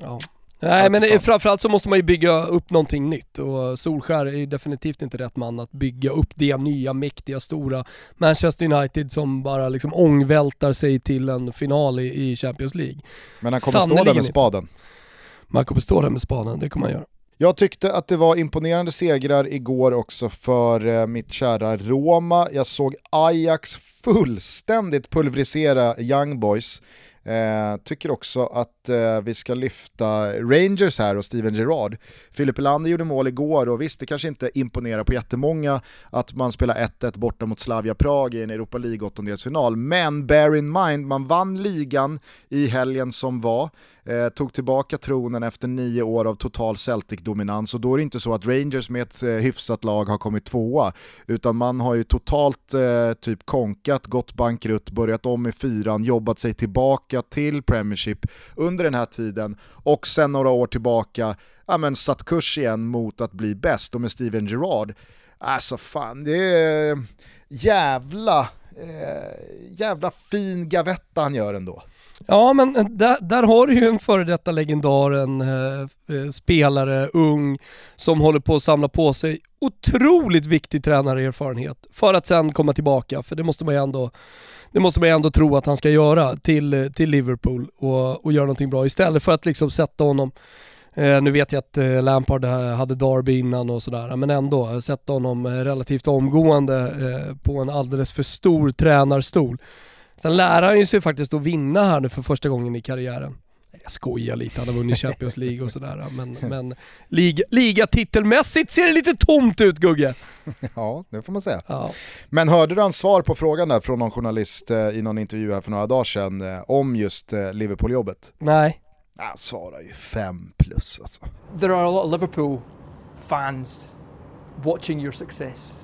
Ja. Nej men framförallt så måste man ju bygga upp någonting nytt och Solskär är ju definitivt inte rätt man att bygga upp det nya, mäktiga, stora Manchester United som bara liksom ångvältar sig till en final i, i Champions League. Men han kommer stå där med inte. spaden. Man kommer stå där med spaden, det kommer man göra. Jag tyckte att det var imponerande segrar igår också för eh, mitt kära Roma. Jag såg Ajax fullständigt pulverisera Young Boys. Eh, tycker också att eh, vi ska lyfta Rangers här och Steven Gerrard. Filip Elander gjorde mål igår och visst det kanske inte imponerar på jättemånga att man spelar 1-1 borta mot Slavia Prag i en Europa League åttondelsfinal. Men bear in mind, man vann ligan i helgen som var. Eh, tog tillbaka tronen efter nio år av total Celtic-dominans och då är det inte så att Rangers med ett eh, hyfsat lag har kommit tvåa utan man har ju totalt eh, typ konkat, gått bankrutt, börjat om i fyran, jobbat sig tillbaka till Premiership under den här tiden och sen några år tillbaka ja, men satt kurs igen mot att bli bäst och med Steven Gerrard Alltså fan, det är jävla, eh, jävla fin gavetta han gör ändå. Ja men eh, där, där har du ju en före detta legendar, en eh, eh, spelare, ung, som håller på att samla på sig otroligt viktig tränarerfarenhet för att sen komma tillbaka, för det måste man ju ändå det måste man ju ändå tro att han ska göra till, eh, till Liverpool och, och göra någonting bra istället för att liksom sätta honom Eh, nu vet jag att eh, Lampard hade Derby innan och sådär, men ändå, eh, sätta honom eh, relativt omgående eh, på en alldeles för stor tränarstol. Sen lär han ju sig faktiskt att vinna här nu för första gången i karriären. Jag skojar lite, han har vunnit Champions League och sådär. Men, men liga, ligatitelmässigt ser det lite tomt ut Gugge. Ja, det får man säga. Ja. Men hörde du hans svar på frågan där från någon journalist eh, i någon intervju här för några dagar sedan eh, om just eh, Liverpool-jobbet? Nej. Han svarar ju fem plus alltså. There are a lot of Liverpool fans watching your success.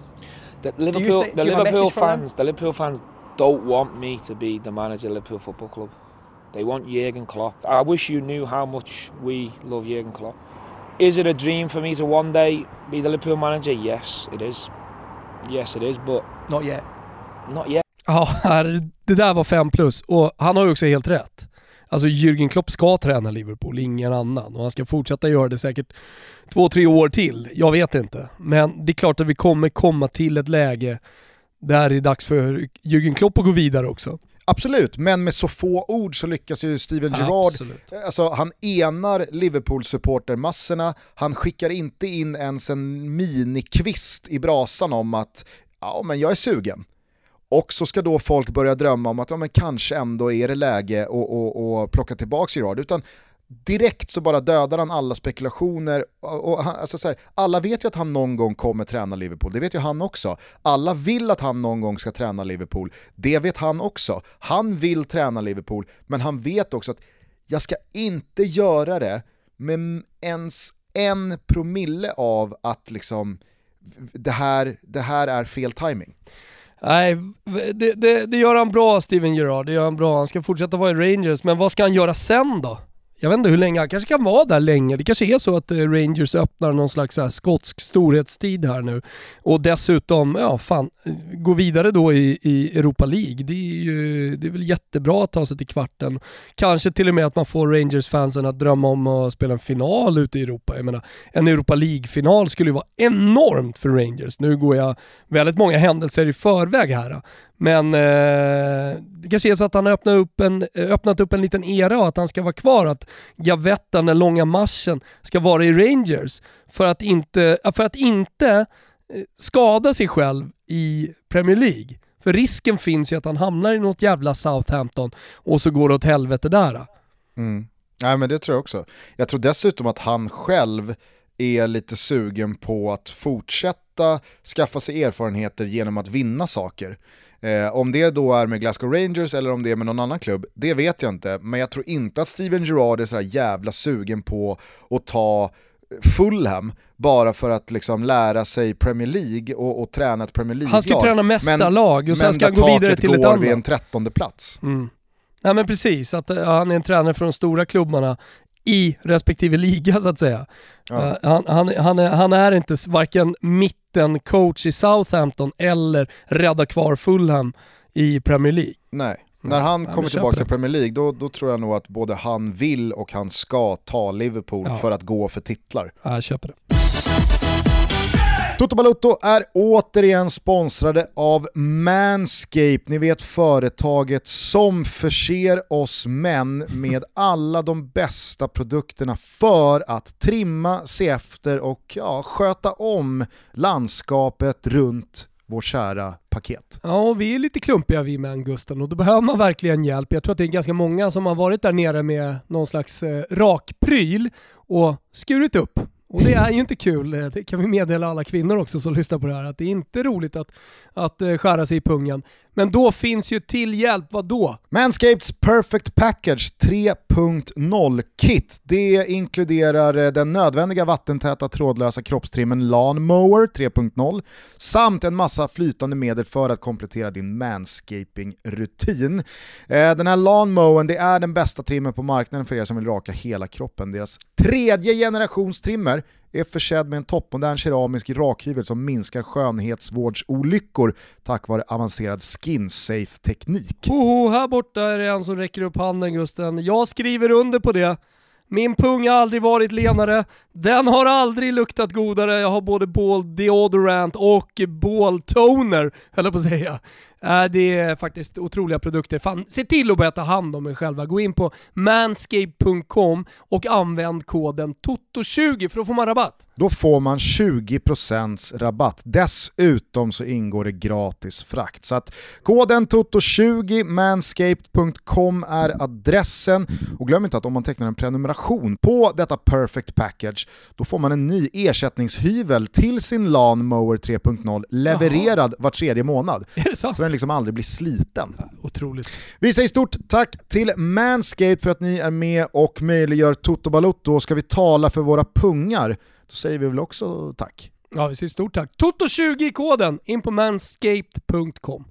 The Liverpool, the Liverpool fans, the Liverpool fans don't want me to be the manager of Liverpool Football Club. They want Jurgen Klopp. I wish you knew how much we love Jurgen Klopp. Is it a dream for me to one day be the Liverpool manager? Yes, it is. Yes, it is, but... Not yet. Not yet. Ja, det där var fem plus och han har ju också helt rätt. Alltså Jürgen Klopp ska träna Liverpool, ingen annan. Och han ska fortsätta göra det säkert två, tre år till. Jag vet inte. Men det är klart att vi kommer komma till ett läge där det är dags för Jürgen Klopp att gå vidare också. Absolut, men med så få ord så lyckas ju Steven Gerrard, alltså han enar Liverpool-supportermassorna, han skickar inte in ens en minikvist i brasan om att ja men jag är sugen. Och så ska då folk börja drömma om att ja, men kanske ändå är det läge att plocka tillbaka Gerard. Utan direkt så bara dödar han alla spekulationer. Och, och alltså så här, alla vet ju att han någon gång kommer träna Liverpool, det vet ju han också. Alla vill att han någon gång ska träna Liverpool, det vet han också. Han vill träna Liverpool, men han vet också att jag ska inte göra det med ens en promille av att liksom det här, det här är fel timing. Nej, det, det, det, gör han bra Steven Gerrard, det gör han bra. Han ska fortsätta vara i Rangers, men vad ska han göra sen då? Jag vet inte hur länge, han kanske kan vara där länge. Det kanske är så att eh, Rangers öppnar någon slags här skotsk storhetstid här nu. Och dessutom, ja fan, gå vidare då i, i Europa League. Det är ju det är väl jättebra att ta sig till kvarten. Kanske till och med att man får Rangers-fansen att drömma om att spela en final ute i Europa. Jag menar, en Europa League-final skulle ju vara enormt för Rangers. Nu går jag väldigt många händelser i förväg här. Men eh, det kanske är så att han har öppnat upp, en, eh, öppnat upp en liten era och att han ska vara kvar. Att Gavetta, den långa marschen, ska vara i Rangers för att inte, för att inte eh, skada sig själv i Premier League. För risken finns ju att han hamnar i något jävla Southampton och så går det åt helvete där. Mm. Nej men det tror jag också. Jag tror dessutom att han själv är lite sugen på att fortsätta skaffa sig erfarenheter genom att vinna saker. Eh, om det då är med Glasgow Rangers eller om det är med någon annan klubb, det vet jag inte. Men jag tror inte att Steven Gerrard är så jävla sugen på att ta Fulham bara för att liksom lära sig Premier League och, och träna ett Premier League-lag. Han ska träna mästarlag och sen ska han gå vidare till ett annat. Men vid en trettonde plats. Mm. Nej men precis, att uh, han är en tränare för de stora klubbarna i respektive liga så att säga. Ja. Uh, han, han, han, är, han är inte varken mittencoach i Southampton eller rädda kvar Fulham i Premier League. Nej, när han kommer tillbaka till Premier League då, då, tror jag nog att både han vill och han ska ta Liverpool ja. för att gå för titlar. Ja, jag köper det. Toto Balutto är återigen sponsrade av Manscape, ni vet företaget som förser oss män med alla de bästa produkterna för att trimma, se efter och ja, sköta om landskapet runt vårt kära paket. Ja, vi är lite klumpiga vi män Gusten och då behöver man verkligen hjälp. Jag tror att det är ganska många som har varit där nere med någon slags eh, rakpryl och skurit upp och det är ju inte kul, eh, det kan vi meddela alla kvinnor också som lyssnar på det här, att det är inte roligt att, att eh, skära sig i pungen. Men då finns ju till hjälp, vad då? Manscapes Perfect Package 3.0-kit. Det inkluderar eh, den nödvändiga vattentäta trådlösa kroppstrimmen Lawnmower 3.0 samt en massa flytande medel för att komplettera din manscaping-rutin. Eh, den här Lawnmowern det är den bästa trimmen på marknaden för er som vill raka hela kroppen. Deras tredje generations trimmer är försedd med en toppmodern keramisk rakhyvel som minskar skönhetsvårdsolyckor tack vare avancerad skin-safe-teknik. Hoho, här borta är det en som räcker upp handen Gusten. Jag skriver under på det. Min pung har aldrig varit lenare, den har aldrig luktat godare, jag har både ball deodorant och ball toner, höll jag på att säga. Äh, det är faktiskt otroliga produkter. Fan, se till att börja ta hand om er själva. Gå in på manscape.com och använd koden TOTO20 för då får man rabatt. Då får man 20% rabatt. Dessutom så ingår det gratis frakt. Så att koden TOTO20, manscaped.com är adressen. Och glöm inte att om man tecknar en prenumeration på detta perfect package, då får man en ny ersättningshyvel till sin Lawnmower 3.0 levererad Jaha. var tredje månad. Så den liksom aldrig blir sliten. Otroligt. Vi säger stort tack till Manscaped för att ni är med och möjliggör Toto Balotto. Ska vi tala för våra pungar, då säger vi väl också tack. Ja, vi säger stort tack. Toto20 i koden, in på manscaped.com.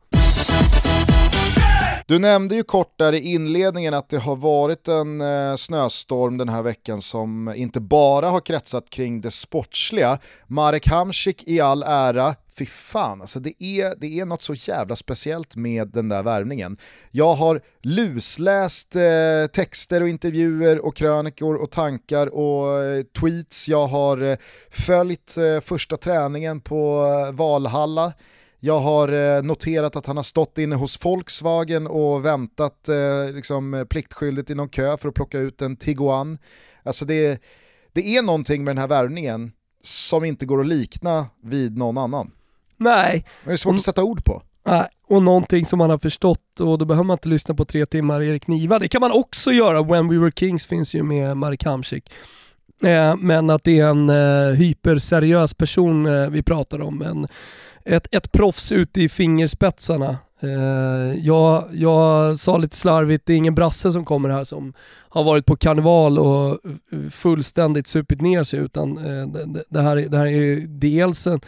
Du nämnde ju kort där i inledningen att det har varit en eh, snöstorm den här veckan som inte bara har kretsat kring det sportsliga. Marek Hamsik i all ära, fy fan, alltså det är, det är något så jävla speciellt med den där värvningen. Jag har lusläst eh, texter och intervjuer och krönikor och tankar och eh, tweets. Jag har eh, följt eh, första träningen på eh, Valhalla. Jag har eh, noterat att han har stått inne hos Volkswagen och väntat eh, liksom, pliktskyldigt i någon kö för att plocka ut en Tiguan. Alltså det, det är någonting med den här värvningen som inte går att likna vid någon annan. Nej. Det är svårt att sätta ord på. Nej, och någonting som man har förstått och då behöver man inte lyssna på tre timmar Erik Niva. Det kan man också göra, When We Were Kings finns ju med Marek Hamsik. Eh, men att det är en eh, hyperseriös person eh, vi pratar om. En, ett, ett proffs ute i fingerspetsarna. Eh, jag, jag sa lite slarvigt, det är ingen brasse som kommer här som har varit på karneval och eh, fullständigt supit ner sig utan eh, det, det, här, det här är dels en,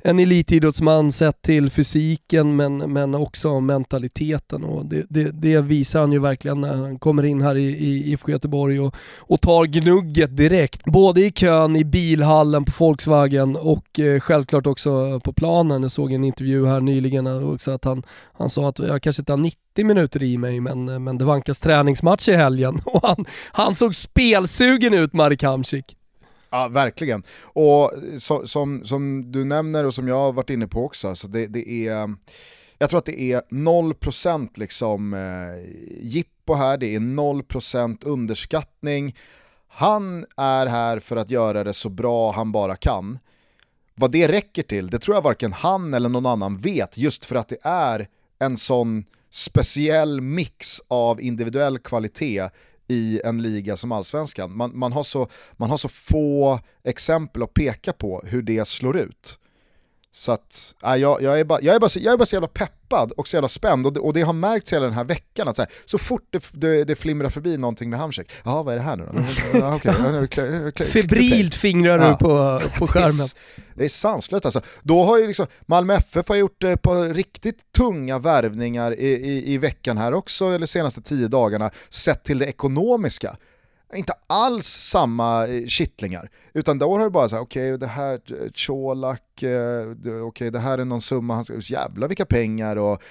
en elitidrottsman sett till fysiken men, men också mentaliteten och det, det, det, visar han ju verkligen när han kommer in här i, i IFK Göteborg och, och tar gnugget direkt. Både i kön, i bilhallen på Volkswagen och eh, självklart också på planen. Jag såg en intervju här nyligen också att han, han sa att jag kanske inte har 90 minuter i mig men, eh, men det vankas träningsmatch i helgen och han, han såg spelsugen ut Marek Hamsik. Ja, verkligen. Och eh, så, som, som du nämner och som jag har varit inne på också, alltså det, det är, jag tror att det är 0% liksom eh, jippo här, det är 0% underskattning. Han är här för att göra det så bra han bara kan. Vad det räcker till, det tror jag varken han eller någon annan vet, just för att det är en sån speciell mix av individuell kvalitet i en liga som allsvenskan. Man, man, har så, man har så få exempel att peka på hur det slår ut. Så att, äh, jag, jag, är bara, jag, är bara, jag är bara så jävla peppad och så jävla spänd och det, och det har märkts hela den här veckan att så, här, så fort det, det, det flimrar förbi någonting med Hamsik, jaha vad är det här nu då? okay. Febrilt fingrar du ja. på, på skärmen. Det är sanslöst alltså. Då har ju liksom, Malmö FF har gjort ett par riktigt tunga värvningar i, i, i veckan här också, eller senaste tio dagarna, sett till det ekonomiska inte alls samma eh, kittlingar. Utan då har det bara så här, okej okay, det här, eh, Colak, eh, okej okay, det här är någon summa, han ska, jävla vilka pengar och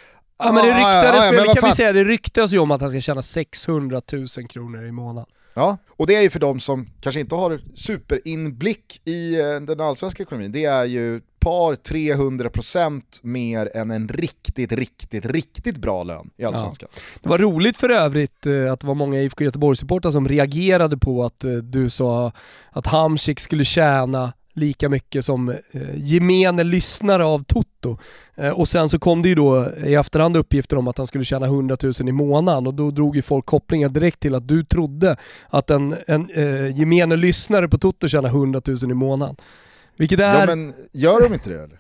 Ja men det ryktades, ah, ja, ja, kan vi säga, det ryktas ju om att han ska tjäna 600 000 kronor i månaden. Ja, och det är ju för de som kanske inte har superinblick i den allsvenska ekonomin, det är ju par 300 procent mer än en riktigt, riktigt, riktigt bra lön i Allsvenskan. Ja. Det var roligt för övrigt eh, att det var många IFK Göteborg-supportrar som reagerade på att eh, du sa att Hamsik skulle tjäna lika mycket som eh, gemene lyssnare av Toto. Eh, och sen så kom det ju då i efterhand uppgifter om att han skulle tjäna 100 000 i månaden och då drog ju folk kopplingar direkt till att du trodde att en, en eh, gemene lyssnare på Toto tjänar 100 000 i månaden. Vilket är... Ja men gör de inte det eller?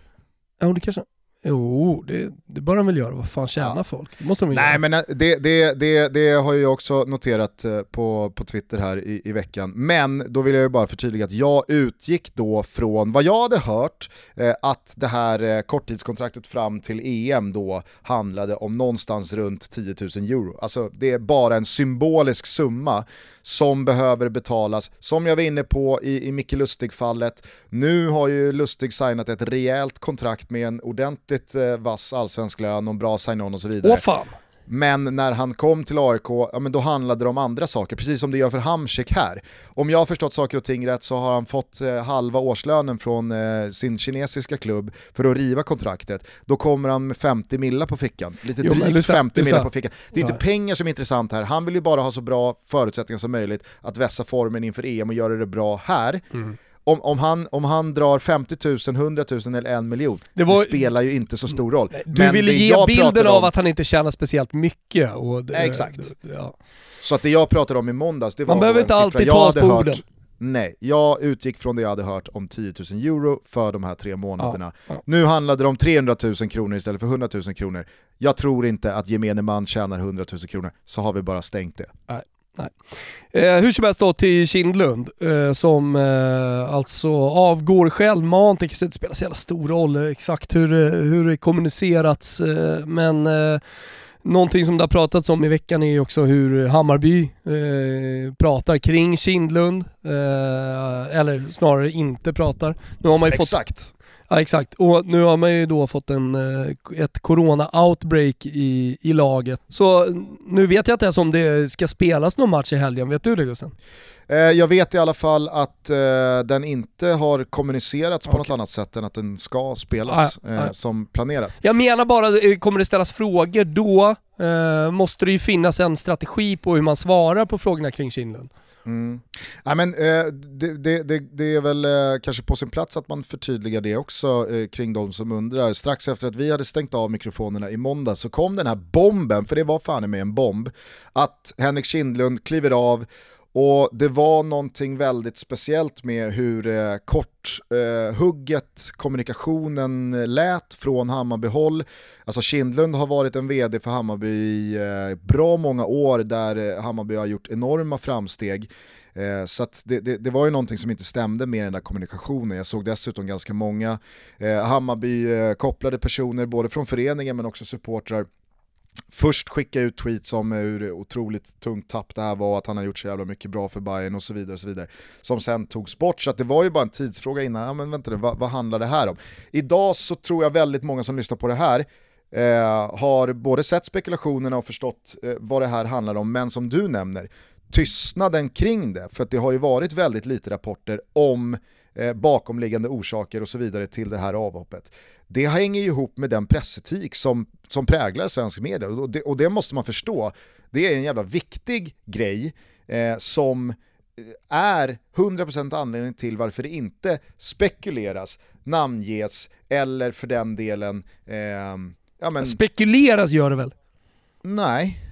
Ja det kanske... Jo, det, det bör de väl göra. Vad fan tjänar ja. folk? Det måste de Nej göra. men eh, det, det, det, det har jag också noterat eh, på, på Twitter här i, i veckan. Men då vill jag ju bara förtydliga att jag utgick då från vad jag hade hört, eh, att det här eh, korttidskontraktet fram till EM då handlade om någonstans runt 10 000 euro. Alltså det är bara en symbolisk summa som behöver betalas, som jag var inne på i, i Micke Lustig-fallet. Nu har ju Lustig signat ett rejält kontrakt med en ordentligt eh, vass allsvensk lön och en bra sign-on och så vidare. Åh fan. Men när han kom till AIK, ja, men då handlade det om andra saker, precis som det gör för Hamsik här. Om jag har förstått saker och ting rätt så har han fått eh, halva årslönen från eh, sin kinesiska klubb för att riva kontraktet. Då kommer han med 50 millar på fickan, lite jo, drygt 50 millar på fickan. Det är inte pengar som är intressant här, han vill ju bara ha så bra förutsättningar som möjligt att vässa formen inför EM och göra det bra här. Mm om, om, han, om han drar 50 000, 100 000 eller en miljon, det, var... det spelar ju inte så stor roll. Du Men ville ge bilden av att han inte tjänar speciellt mycket. Och det, Exakt. Ja. Så att det jag pratade om i måndags, det var Man behöver inte alltid ta på orden. Nej, jag utgick från det jag hade hört om 10 000 euro för de här tre månaderna. Ja, ja. Nu handlade det om 300 000 kronor istället för 100 000 kronor. Jag tror inte att gemene man tjänar 100 000 kronor, så har vi bara stängt det. Nej. Nej. Eh, hur som helst då till Kindlund eh, som eh, alltså avgår självmant. Det kanske inte spelar så jävla stor roll exakt hur, eh, hur det kommunicerats eh, men eh, någonting som det har pratats om i veckan är ju också hur Hammarby eh, pratar kring Kindlund. Eh, eller snarare inte pratar. Nu har man ju Exakt. Fått, Ja exakt, och nu har man ju då fått en, eh, ett corona-outbreak i, i laget. Så nu vet jag inte ens om det ska spelas någon match i helgen, vet du det Gusten? Eh, jag vet i alla fall att uh, den inte har kommunicerats på okay. något annat sätt än att den ska spelas ah, uh, ah. som planerat. Jag menar bara, kommer det ställas frågor då måste det ju finnas en strategi på hur man svarar på frågorna kring Kinlund. Mm. Ja, men, eh, det, det, det, det, är väl eh, kanske på sin plats att man förtydligar det också eh, kring de som undrar. Strax efter att vi hade stängt av mikrofonerna i måndag så kom den här bomben, för det var fan med en bomb, att Henrik Kindlund kliver av och det var någonting väldigt speciellt med hur eh, kort eh, hugget kommunikationen lät från Hammarbyhåll. Alltså Kindlund har varit en vd för Hammarby i eh, bra många år där eh, Hammarby har gjort enorma framsteg. Eh, så det, det, det, var ju någonting som inte stämde med den där kommunikationen. Jag såg dessutom ganska många eh, Hammarby-kopplade eh, personer, både från föreningen men också supportrar, först skicka ut tweets om hur otroligt tungt tapp det här var, att han har gjort så jävla mycket bra för Bayern och så vidare. Och så vidare som sen togs bort, så det var ju bara en tidsfråga innan, ja men vänta vad, vad handlar det här om? Idag så tror jag väldigt många som lyssnar på det här eh, har både sett spekulationerna och förstått eh, vad det här handlar om, men som du nämner, tystnaden kring det, för att det har ju varit väldigt lite rapporter om eh, bakomliggande orsaker och så vidare till det här avhoppet. Det hänger ju ihop med den pressetik som, som präglar svensk media och det, och det måste man förstå. Det är en jävla viktig grej eh, som eh, är 100% anledning till varför det inte spekuleras, namnges eller för den delen... Eh, ja, men... Spekuleras gör det väl? Nej,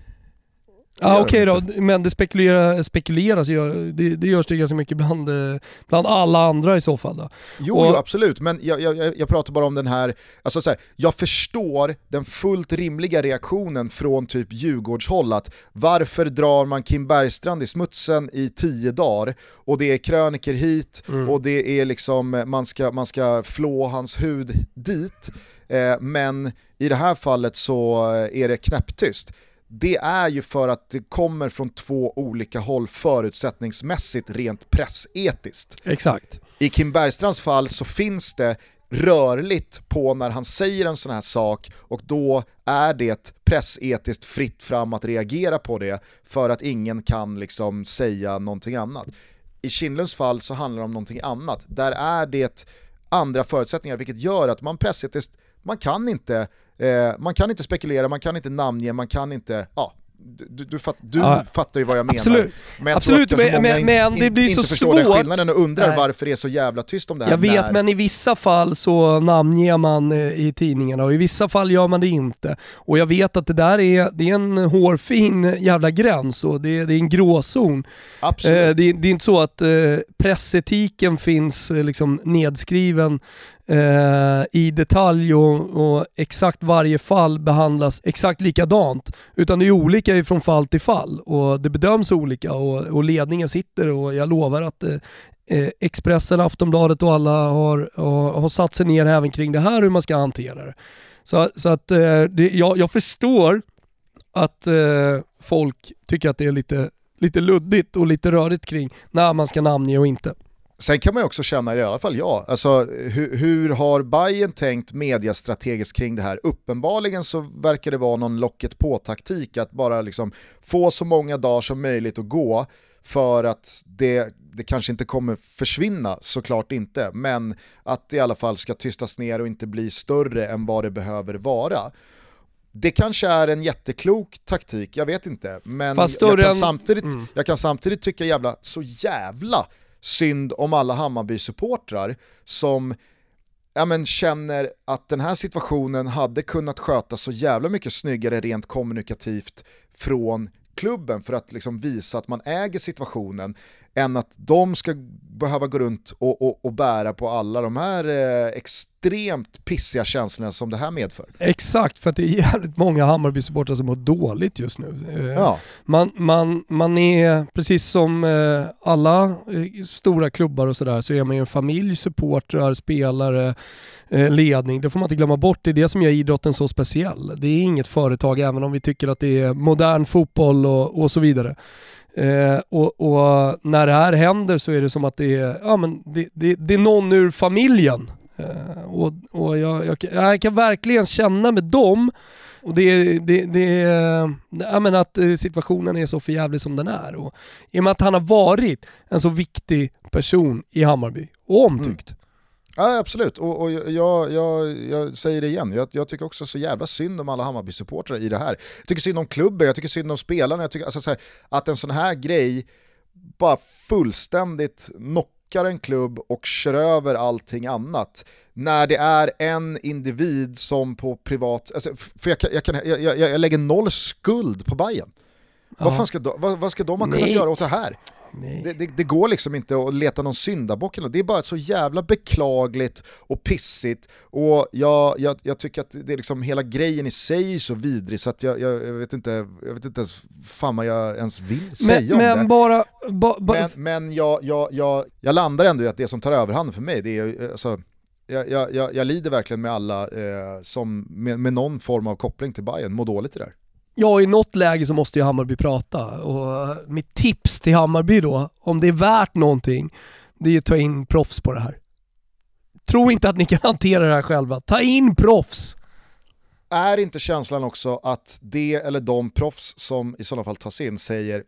Ja okej okay då, men det spekulera, spekuleras, det, det görs det ganska mycket bland, eh, bland alla andra i så fall då. Jo, och, jo absolut, men jag, jag, jag pratar bara om den här, alltså så här, jag förstår den fullt rimliga reaktionen från typ Djurgårdshåll att varför drar man Kim Bergstrand i smutsen i tio dagar? Och det är kröniker hit mm. och det är liksom, man ska, man ska flå hans hud dit, eh, men i det här fallet så är det knäpptyst det är ju för att det kommer från två olika håll förutsättningsmässigt rent pressetiskt. Exakt. I Kim Bergstrands fall så finns det rörligt på när han säger en sån här sak och då är det pressetiskt fritt fram att reagera på det för att ingen kan liksom säga någonting annat. I Kindlunds fall så handlar det om någonting annat. Där är det andra förutsättningar vilket gör att man pressetiskt, man kan inte Eh, man kan inte spekulera, man kan inte namnge, man kan inte, ja, du, du, fatt, du ja, fattar ju vad jag menar. Absolut, men, jag absolut, men, men, men det blir så svårt. Den skillnaden och undrar Nej. varför det är så jävla tyst om det här. Jag vet, när... men i vissa fall så namnger man eh, i tidningarna och i vissa fall gör man det inte. Och jag vet att det där är, det är en hårfin jävla gräns och det, det är en gråzon. Absolut. Eh, det, det, är inte så att eh, pressetiken finns eh, liksom nedskriven eh, i detalj och, och, exakt varje fall behandlas exakt likadant. Utan det är olika från fall till fall och det bedöms olika och, och ledningen sitter och jag lovar att eh, eh, Expressen, Aftonbladet och alla har, har, har satt sig ner även kring det här hur man ska hantera det. Så, så att eh, det, jag, jag förstår att eh, folk tycker att det är lite, lite luddigt och lite rörigt kring när man ska namnge och inte. Sen kan man ju också känna, i alla fall jag, alltså, hur, hur har Bayern tänkt mediastrategiskt kring det här? Uppenbarligen så verkar det vara någon locket på-taktik att bara liksom få så många dagar som möjligt att gå för att det, det kanske inte kommer försvinna, såklart inte, men att det i alla fall ska tystas ner och inte bli större än vad det behöver vara. Det kanske är en jätteklok taktik, jag vet inte. Men jag kan, samtidigt, mm. jag kan samtidigt tycka jävla, så jävla synd om alla Hammarby-supportrar som ja, men, känner att den här situationen hade kunnat skötas så jävla mycket snyggare rent kommunikativt från klubben för att liksom visa att man äger situationen än att de ska behöva gå runt och, och, och bära på alla de här eh, extremt pissiga känslorna som det här medför. Exakt, för att det är jävligt många Hammarby-supportrar som mår dåligt just nu. Eh, ja. man, man, man är, precis som eh, alla eh, stora klubbar och sådär, så är man ju en familj, supportrar, spelare, eh, ledning. Det får man inte glömma bort, det är det som gör idrotten så speciell. Det är inget företag, även om vi tycker att det är modern fotboll och, och så vidare. Eh, och, och, när det här händer så är det som att det är, ja, men det, det, det är någon ur familjen. Eh, och och jag, jag, jag, kan verkligen känna med dem och det, det, det, jag menar att eh, situationen är så förjävlig som den är. Och I och med att han har varit en så viktig person i Hammarby och omtyckt. Mm. Ja absolut, och, och jag, jag, jag, säger det igen, jag, jag, tycker också så jävla synd om alla Hammarby-supportrar i det här. Jag tycker synd om klubben, jag tycker synd om spelarna, jag tycker alltså, här, att en sån här grej bara fullständigt knockar en klubb och kör över allting annat. När det är en individ som på privat, alltså, för jag, kan, jag, jag, lägger noll skuld på Bayern. Vad, ska de, vad, vad ska de ha kunnat göra åt det här? Det, det, det, går liksom inte att leta någon syndabock, det är bara så jävla beklagligt och pissigt. Och jag, jag, jag tycker att det är liksom hela grejen i sig är så vidrig så att jag, jag, jag, vet inte jag vet inte ens fan vad jag ens vill säga men, om men det. Bara, ba, ba, men men jag, jag, jag, jag landar ändå i att det som tar överhanden för mig, det är alltså, jag, jag, jag, lider verkligen med alla eh, som med, med någon form av koppling till Bayern. Mår dåligt i det där ja i något läge så måste ju Hammarby prata och mitt tips till Hammarby då, om det är värt någonting, det är att ta in proffs på det här. Tro inte att ni kan hantera det här själva, ta in proffs! Är inte känslan också att det eller de proffs som i sådana fall tas in säger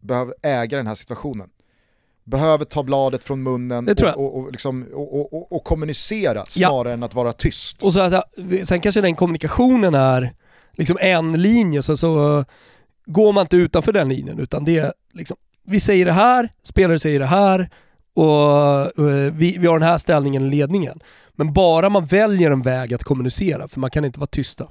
behöver äga den här situationen? Behöver ta bladet från munnen och, och, och, liksom, och, kommunicera snarare ja. än att vara tyst. Och så, sen kanske den kommunikationen är liksom en linje, så, så eh, går man inte utanför den linjen utan det är liksom, vi säger det här, spelare säger det här och, eh, vi, vi har den här ställningen i ledningen. Men bara man väljer en väg att kommunicera, för man kan inte vara tysta.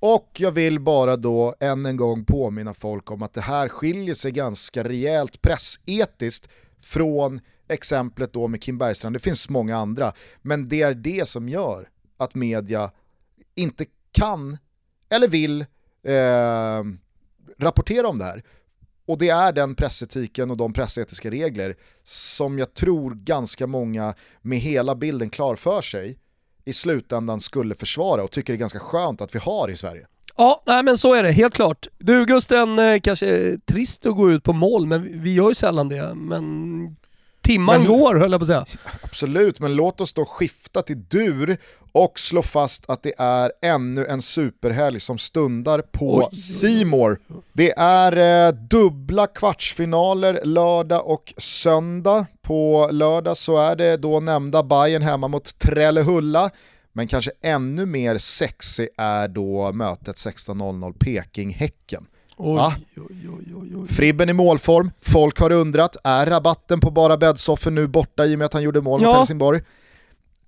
Och jag vill bara då än en gång påminna folk om att det här skiljer sig ganska rejält pressetiskt från exemplet då med Kim Bergstrand. Det finns många andra, men det är det som gör att media inte kan eller vill eh, rapportera om det här. Och det är den pressetiken och de pressetiska regler som jag tror ganska många med hela bilden klar för sig i slutändan skulle försvara och tycker det är ganska skönt att vi har i Sverige. Ja, nej men så är det, helt klart. Du Gusten, eh, kanske trist att gå ut på mål, men vi gör ju sällan det. Men timman men, går höll jag på att säga. Absolut, men låt oss då skifta till dur och slå fast att det är ännu en superhelg som stundar på Simor. Det är eh, dubbla kvartsfinaler lördag och söndag. På lördag så är det då nämnda Bayern hemma mot Trellehulla. Men kanske ännu mer sexy är då mötet 16.00 Peking-Häcken. Oj, oj, oj, Fribben i målform, folk har undrat, är rabatten på bara bäddsoffor nu borta i och med att han gjorde mål mot ja. Helsingborg?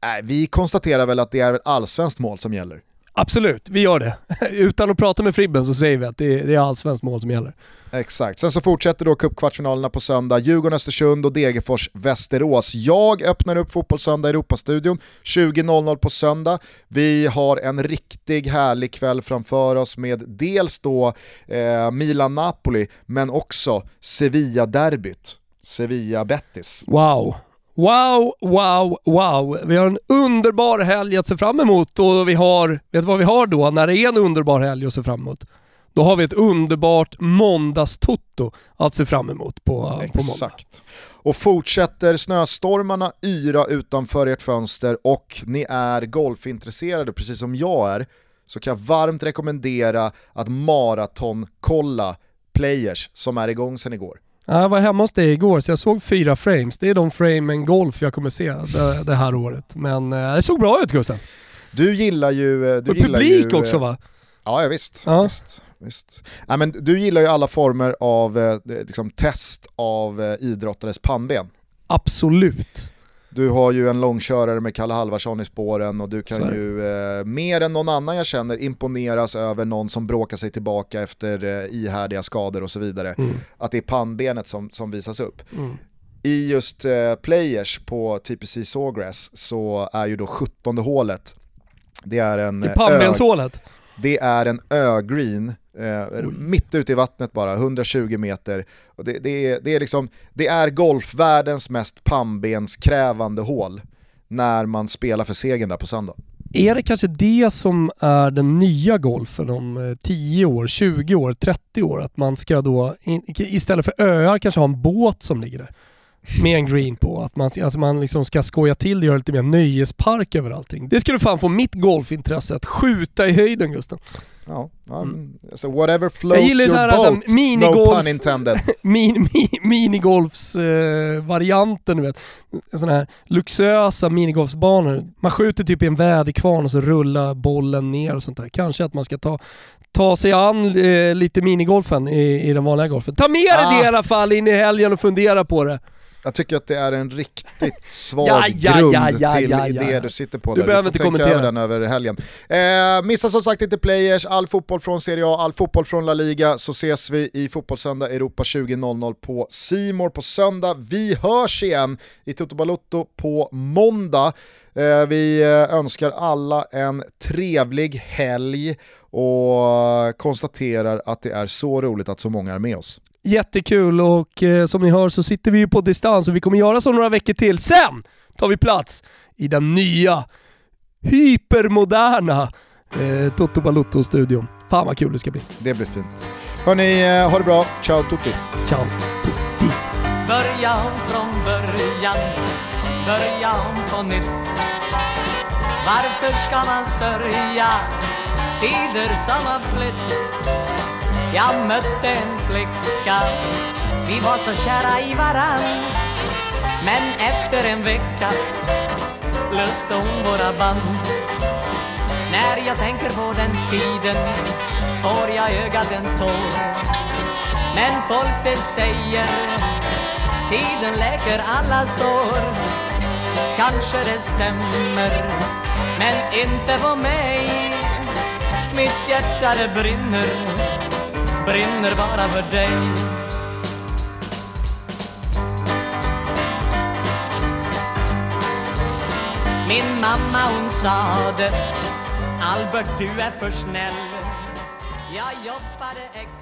Nej, vi konstaterar väl att det är allsvenskt mål som gäller. Absolut, vi gör det. Utan att prata med Fribben så säger vi att det är, det är allsvenskt mål som gäller. Exakt, sen så fortsätter då cupkvartsfinalerna på söndag. Djurgården-Östersund och Degerfors-Västerås. Jag öppnar upp Fotbollssöndag Europastudion 20.00 på söndag. Vi har en riktig härlig kväll framför oss med dels då eh, Milan-Napoli men också Sevilla-derbyt. Sevilla-Bettis. Wow, Wow, wow, wow. Vi har en underbar helg att se fram emot och vi har, vet du vad vi har då när det är en underbar helg att se fram emot? Då har vi ett underbart måndagstotto att se fram emot på, på måndag. Och fortsätter snöstormarna yra utanför ert fönster och ni är golfintresserade precis som jag är så kan jag varmt rekommendera att maratonkolla Players som är igång sedan igår. Jag var hemma hos dig igår så jag såg fyra frames. Det är de frame golf jag kommer se det, det här året. Men eh, det såg bra ut Gusten. Du gillar ju... Eh, du och gillar publik ju, också va? Ja, ja visst. Ja. visst, visst. Ja, men du gillar ju alla former av eh, liksom, test av eh, idrottares pannben. Absolut. Du har ju en långkörare med Kalle Halvarsson i spåren och du kan ju eh, mer än någon annan jag känner imponeras över någon som bråkar sig tillbaka efter eh, ihärdiga skador och så vidare. Mm. Att det är pannbenet som, som visas upp. Mm. I just eh, players på TPC Sawgrass så är ju då 17 hålet, det är en... Det är pannbenshålet? Det är en ö-green Eh, mitt ute i vattnet bara, 120 meter. Och det, det, är, det, är liksom, det är golfvärldens mest pannbenskrävande hål när man spelar för segern där på söndag. Är det kanske det som är den nya golfen om 10 eh, år, 20 år, 30 år? Att man ska då, istället för öar, kanske ha en båt som ligger där? Med en green på, att man, att man liksom ska skoja till och göra lite mer nöjespark över allting. Det skulle fan få mitt golfintresse att skjuta i höjden Gusten. Ja, ja mm. alltså whatever floats your här, alltså, boat, alltså, minigolf, no pun intended. min, min, minigolfs-varianten, eh, du vet. Sådana här luxuösa minigolfsbanor. Man skjuter typ i en väderkvarn och så rullar bollen ner och sånt där. Kanske att man ska ta, ta sig an eh, lite minigolfen i, i den vanliga golfen. Ta med dig ah. det i alla fall in i helgen och fundera på det. Jag tycker att det är en riktigt svag ja, ja, grund ja, till det du sitter på. Du där. behöver du får inte kommentera den över helgen. Eh, missa som sagt inte players, all fotboll från Serie A, all fotboll från La Liga, så ses vi i Fotbollssöndag Europa 20.00 på Simor på söndag. Vi hörs igen i Toto Balotto på måndag. Eh, vi eh, önskar alla en trevlig helg och konstaterar att det är så roligt att så många är med oss. Jättekul och eh, som ni hör så sitter vi ju på distans och vi kommer göra så några veckor till. Sen tar vi plats i den nya hypermoderna eh, Toto Balutto-studion. Fan vad kul det ska bli. Det blir fint. Hörni, eh, ha det bra. Ciao tutti. Ciao tutti. Börja om från början, börja om på nytt. Varför ska man sörja tider som har flytt? Jag mötte en flicka. Vi var så kära i varann. Men efter en vecka löste hon våra band. När jag tänker på den tiden får jag ögat en tår. Men folk det säger tiden läker alla sår. Kanske det stämmer men inte på mig. Mitt hjärta det brinner brinner bara för dig. Min mamma hon sade Albert du är för snäll. Jag jobbade extra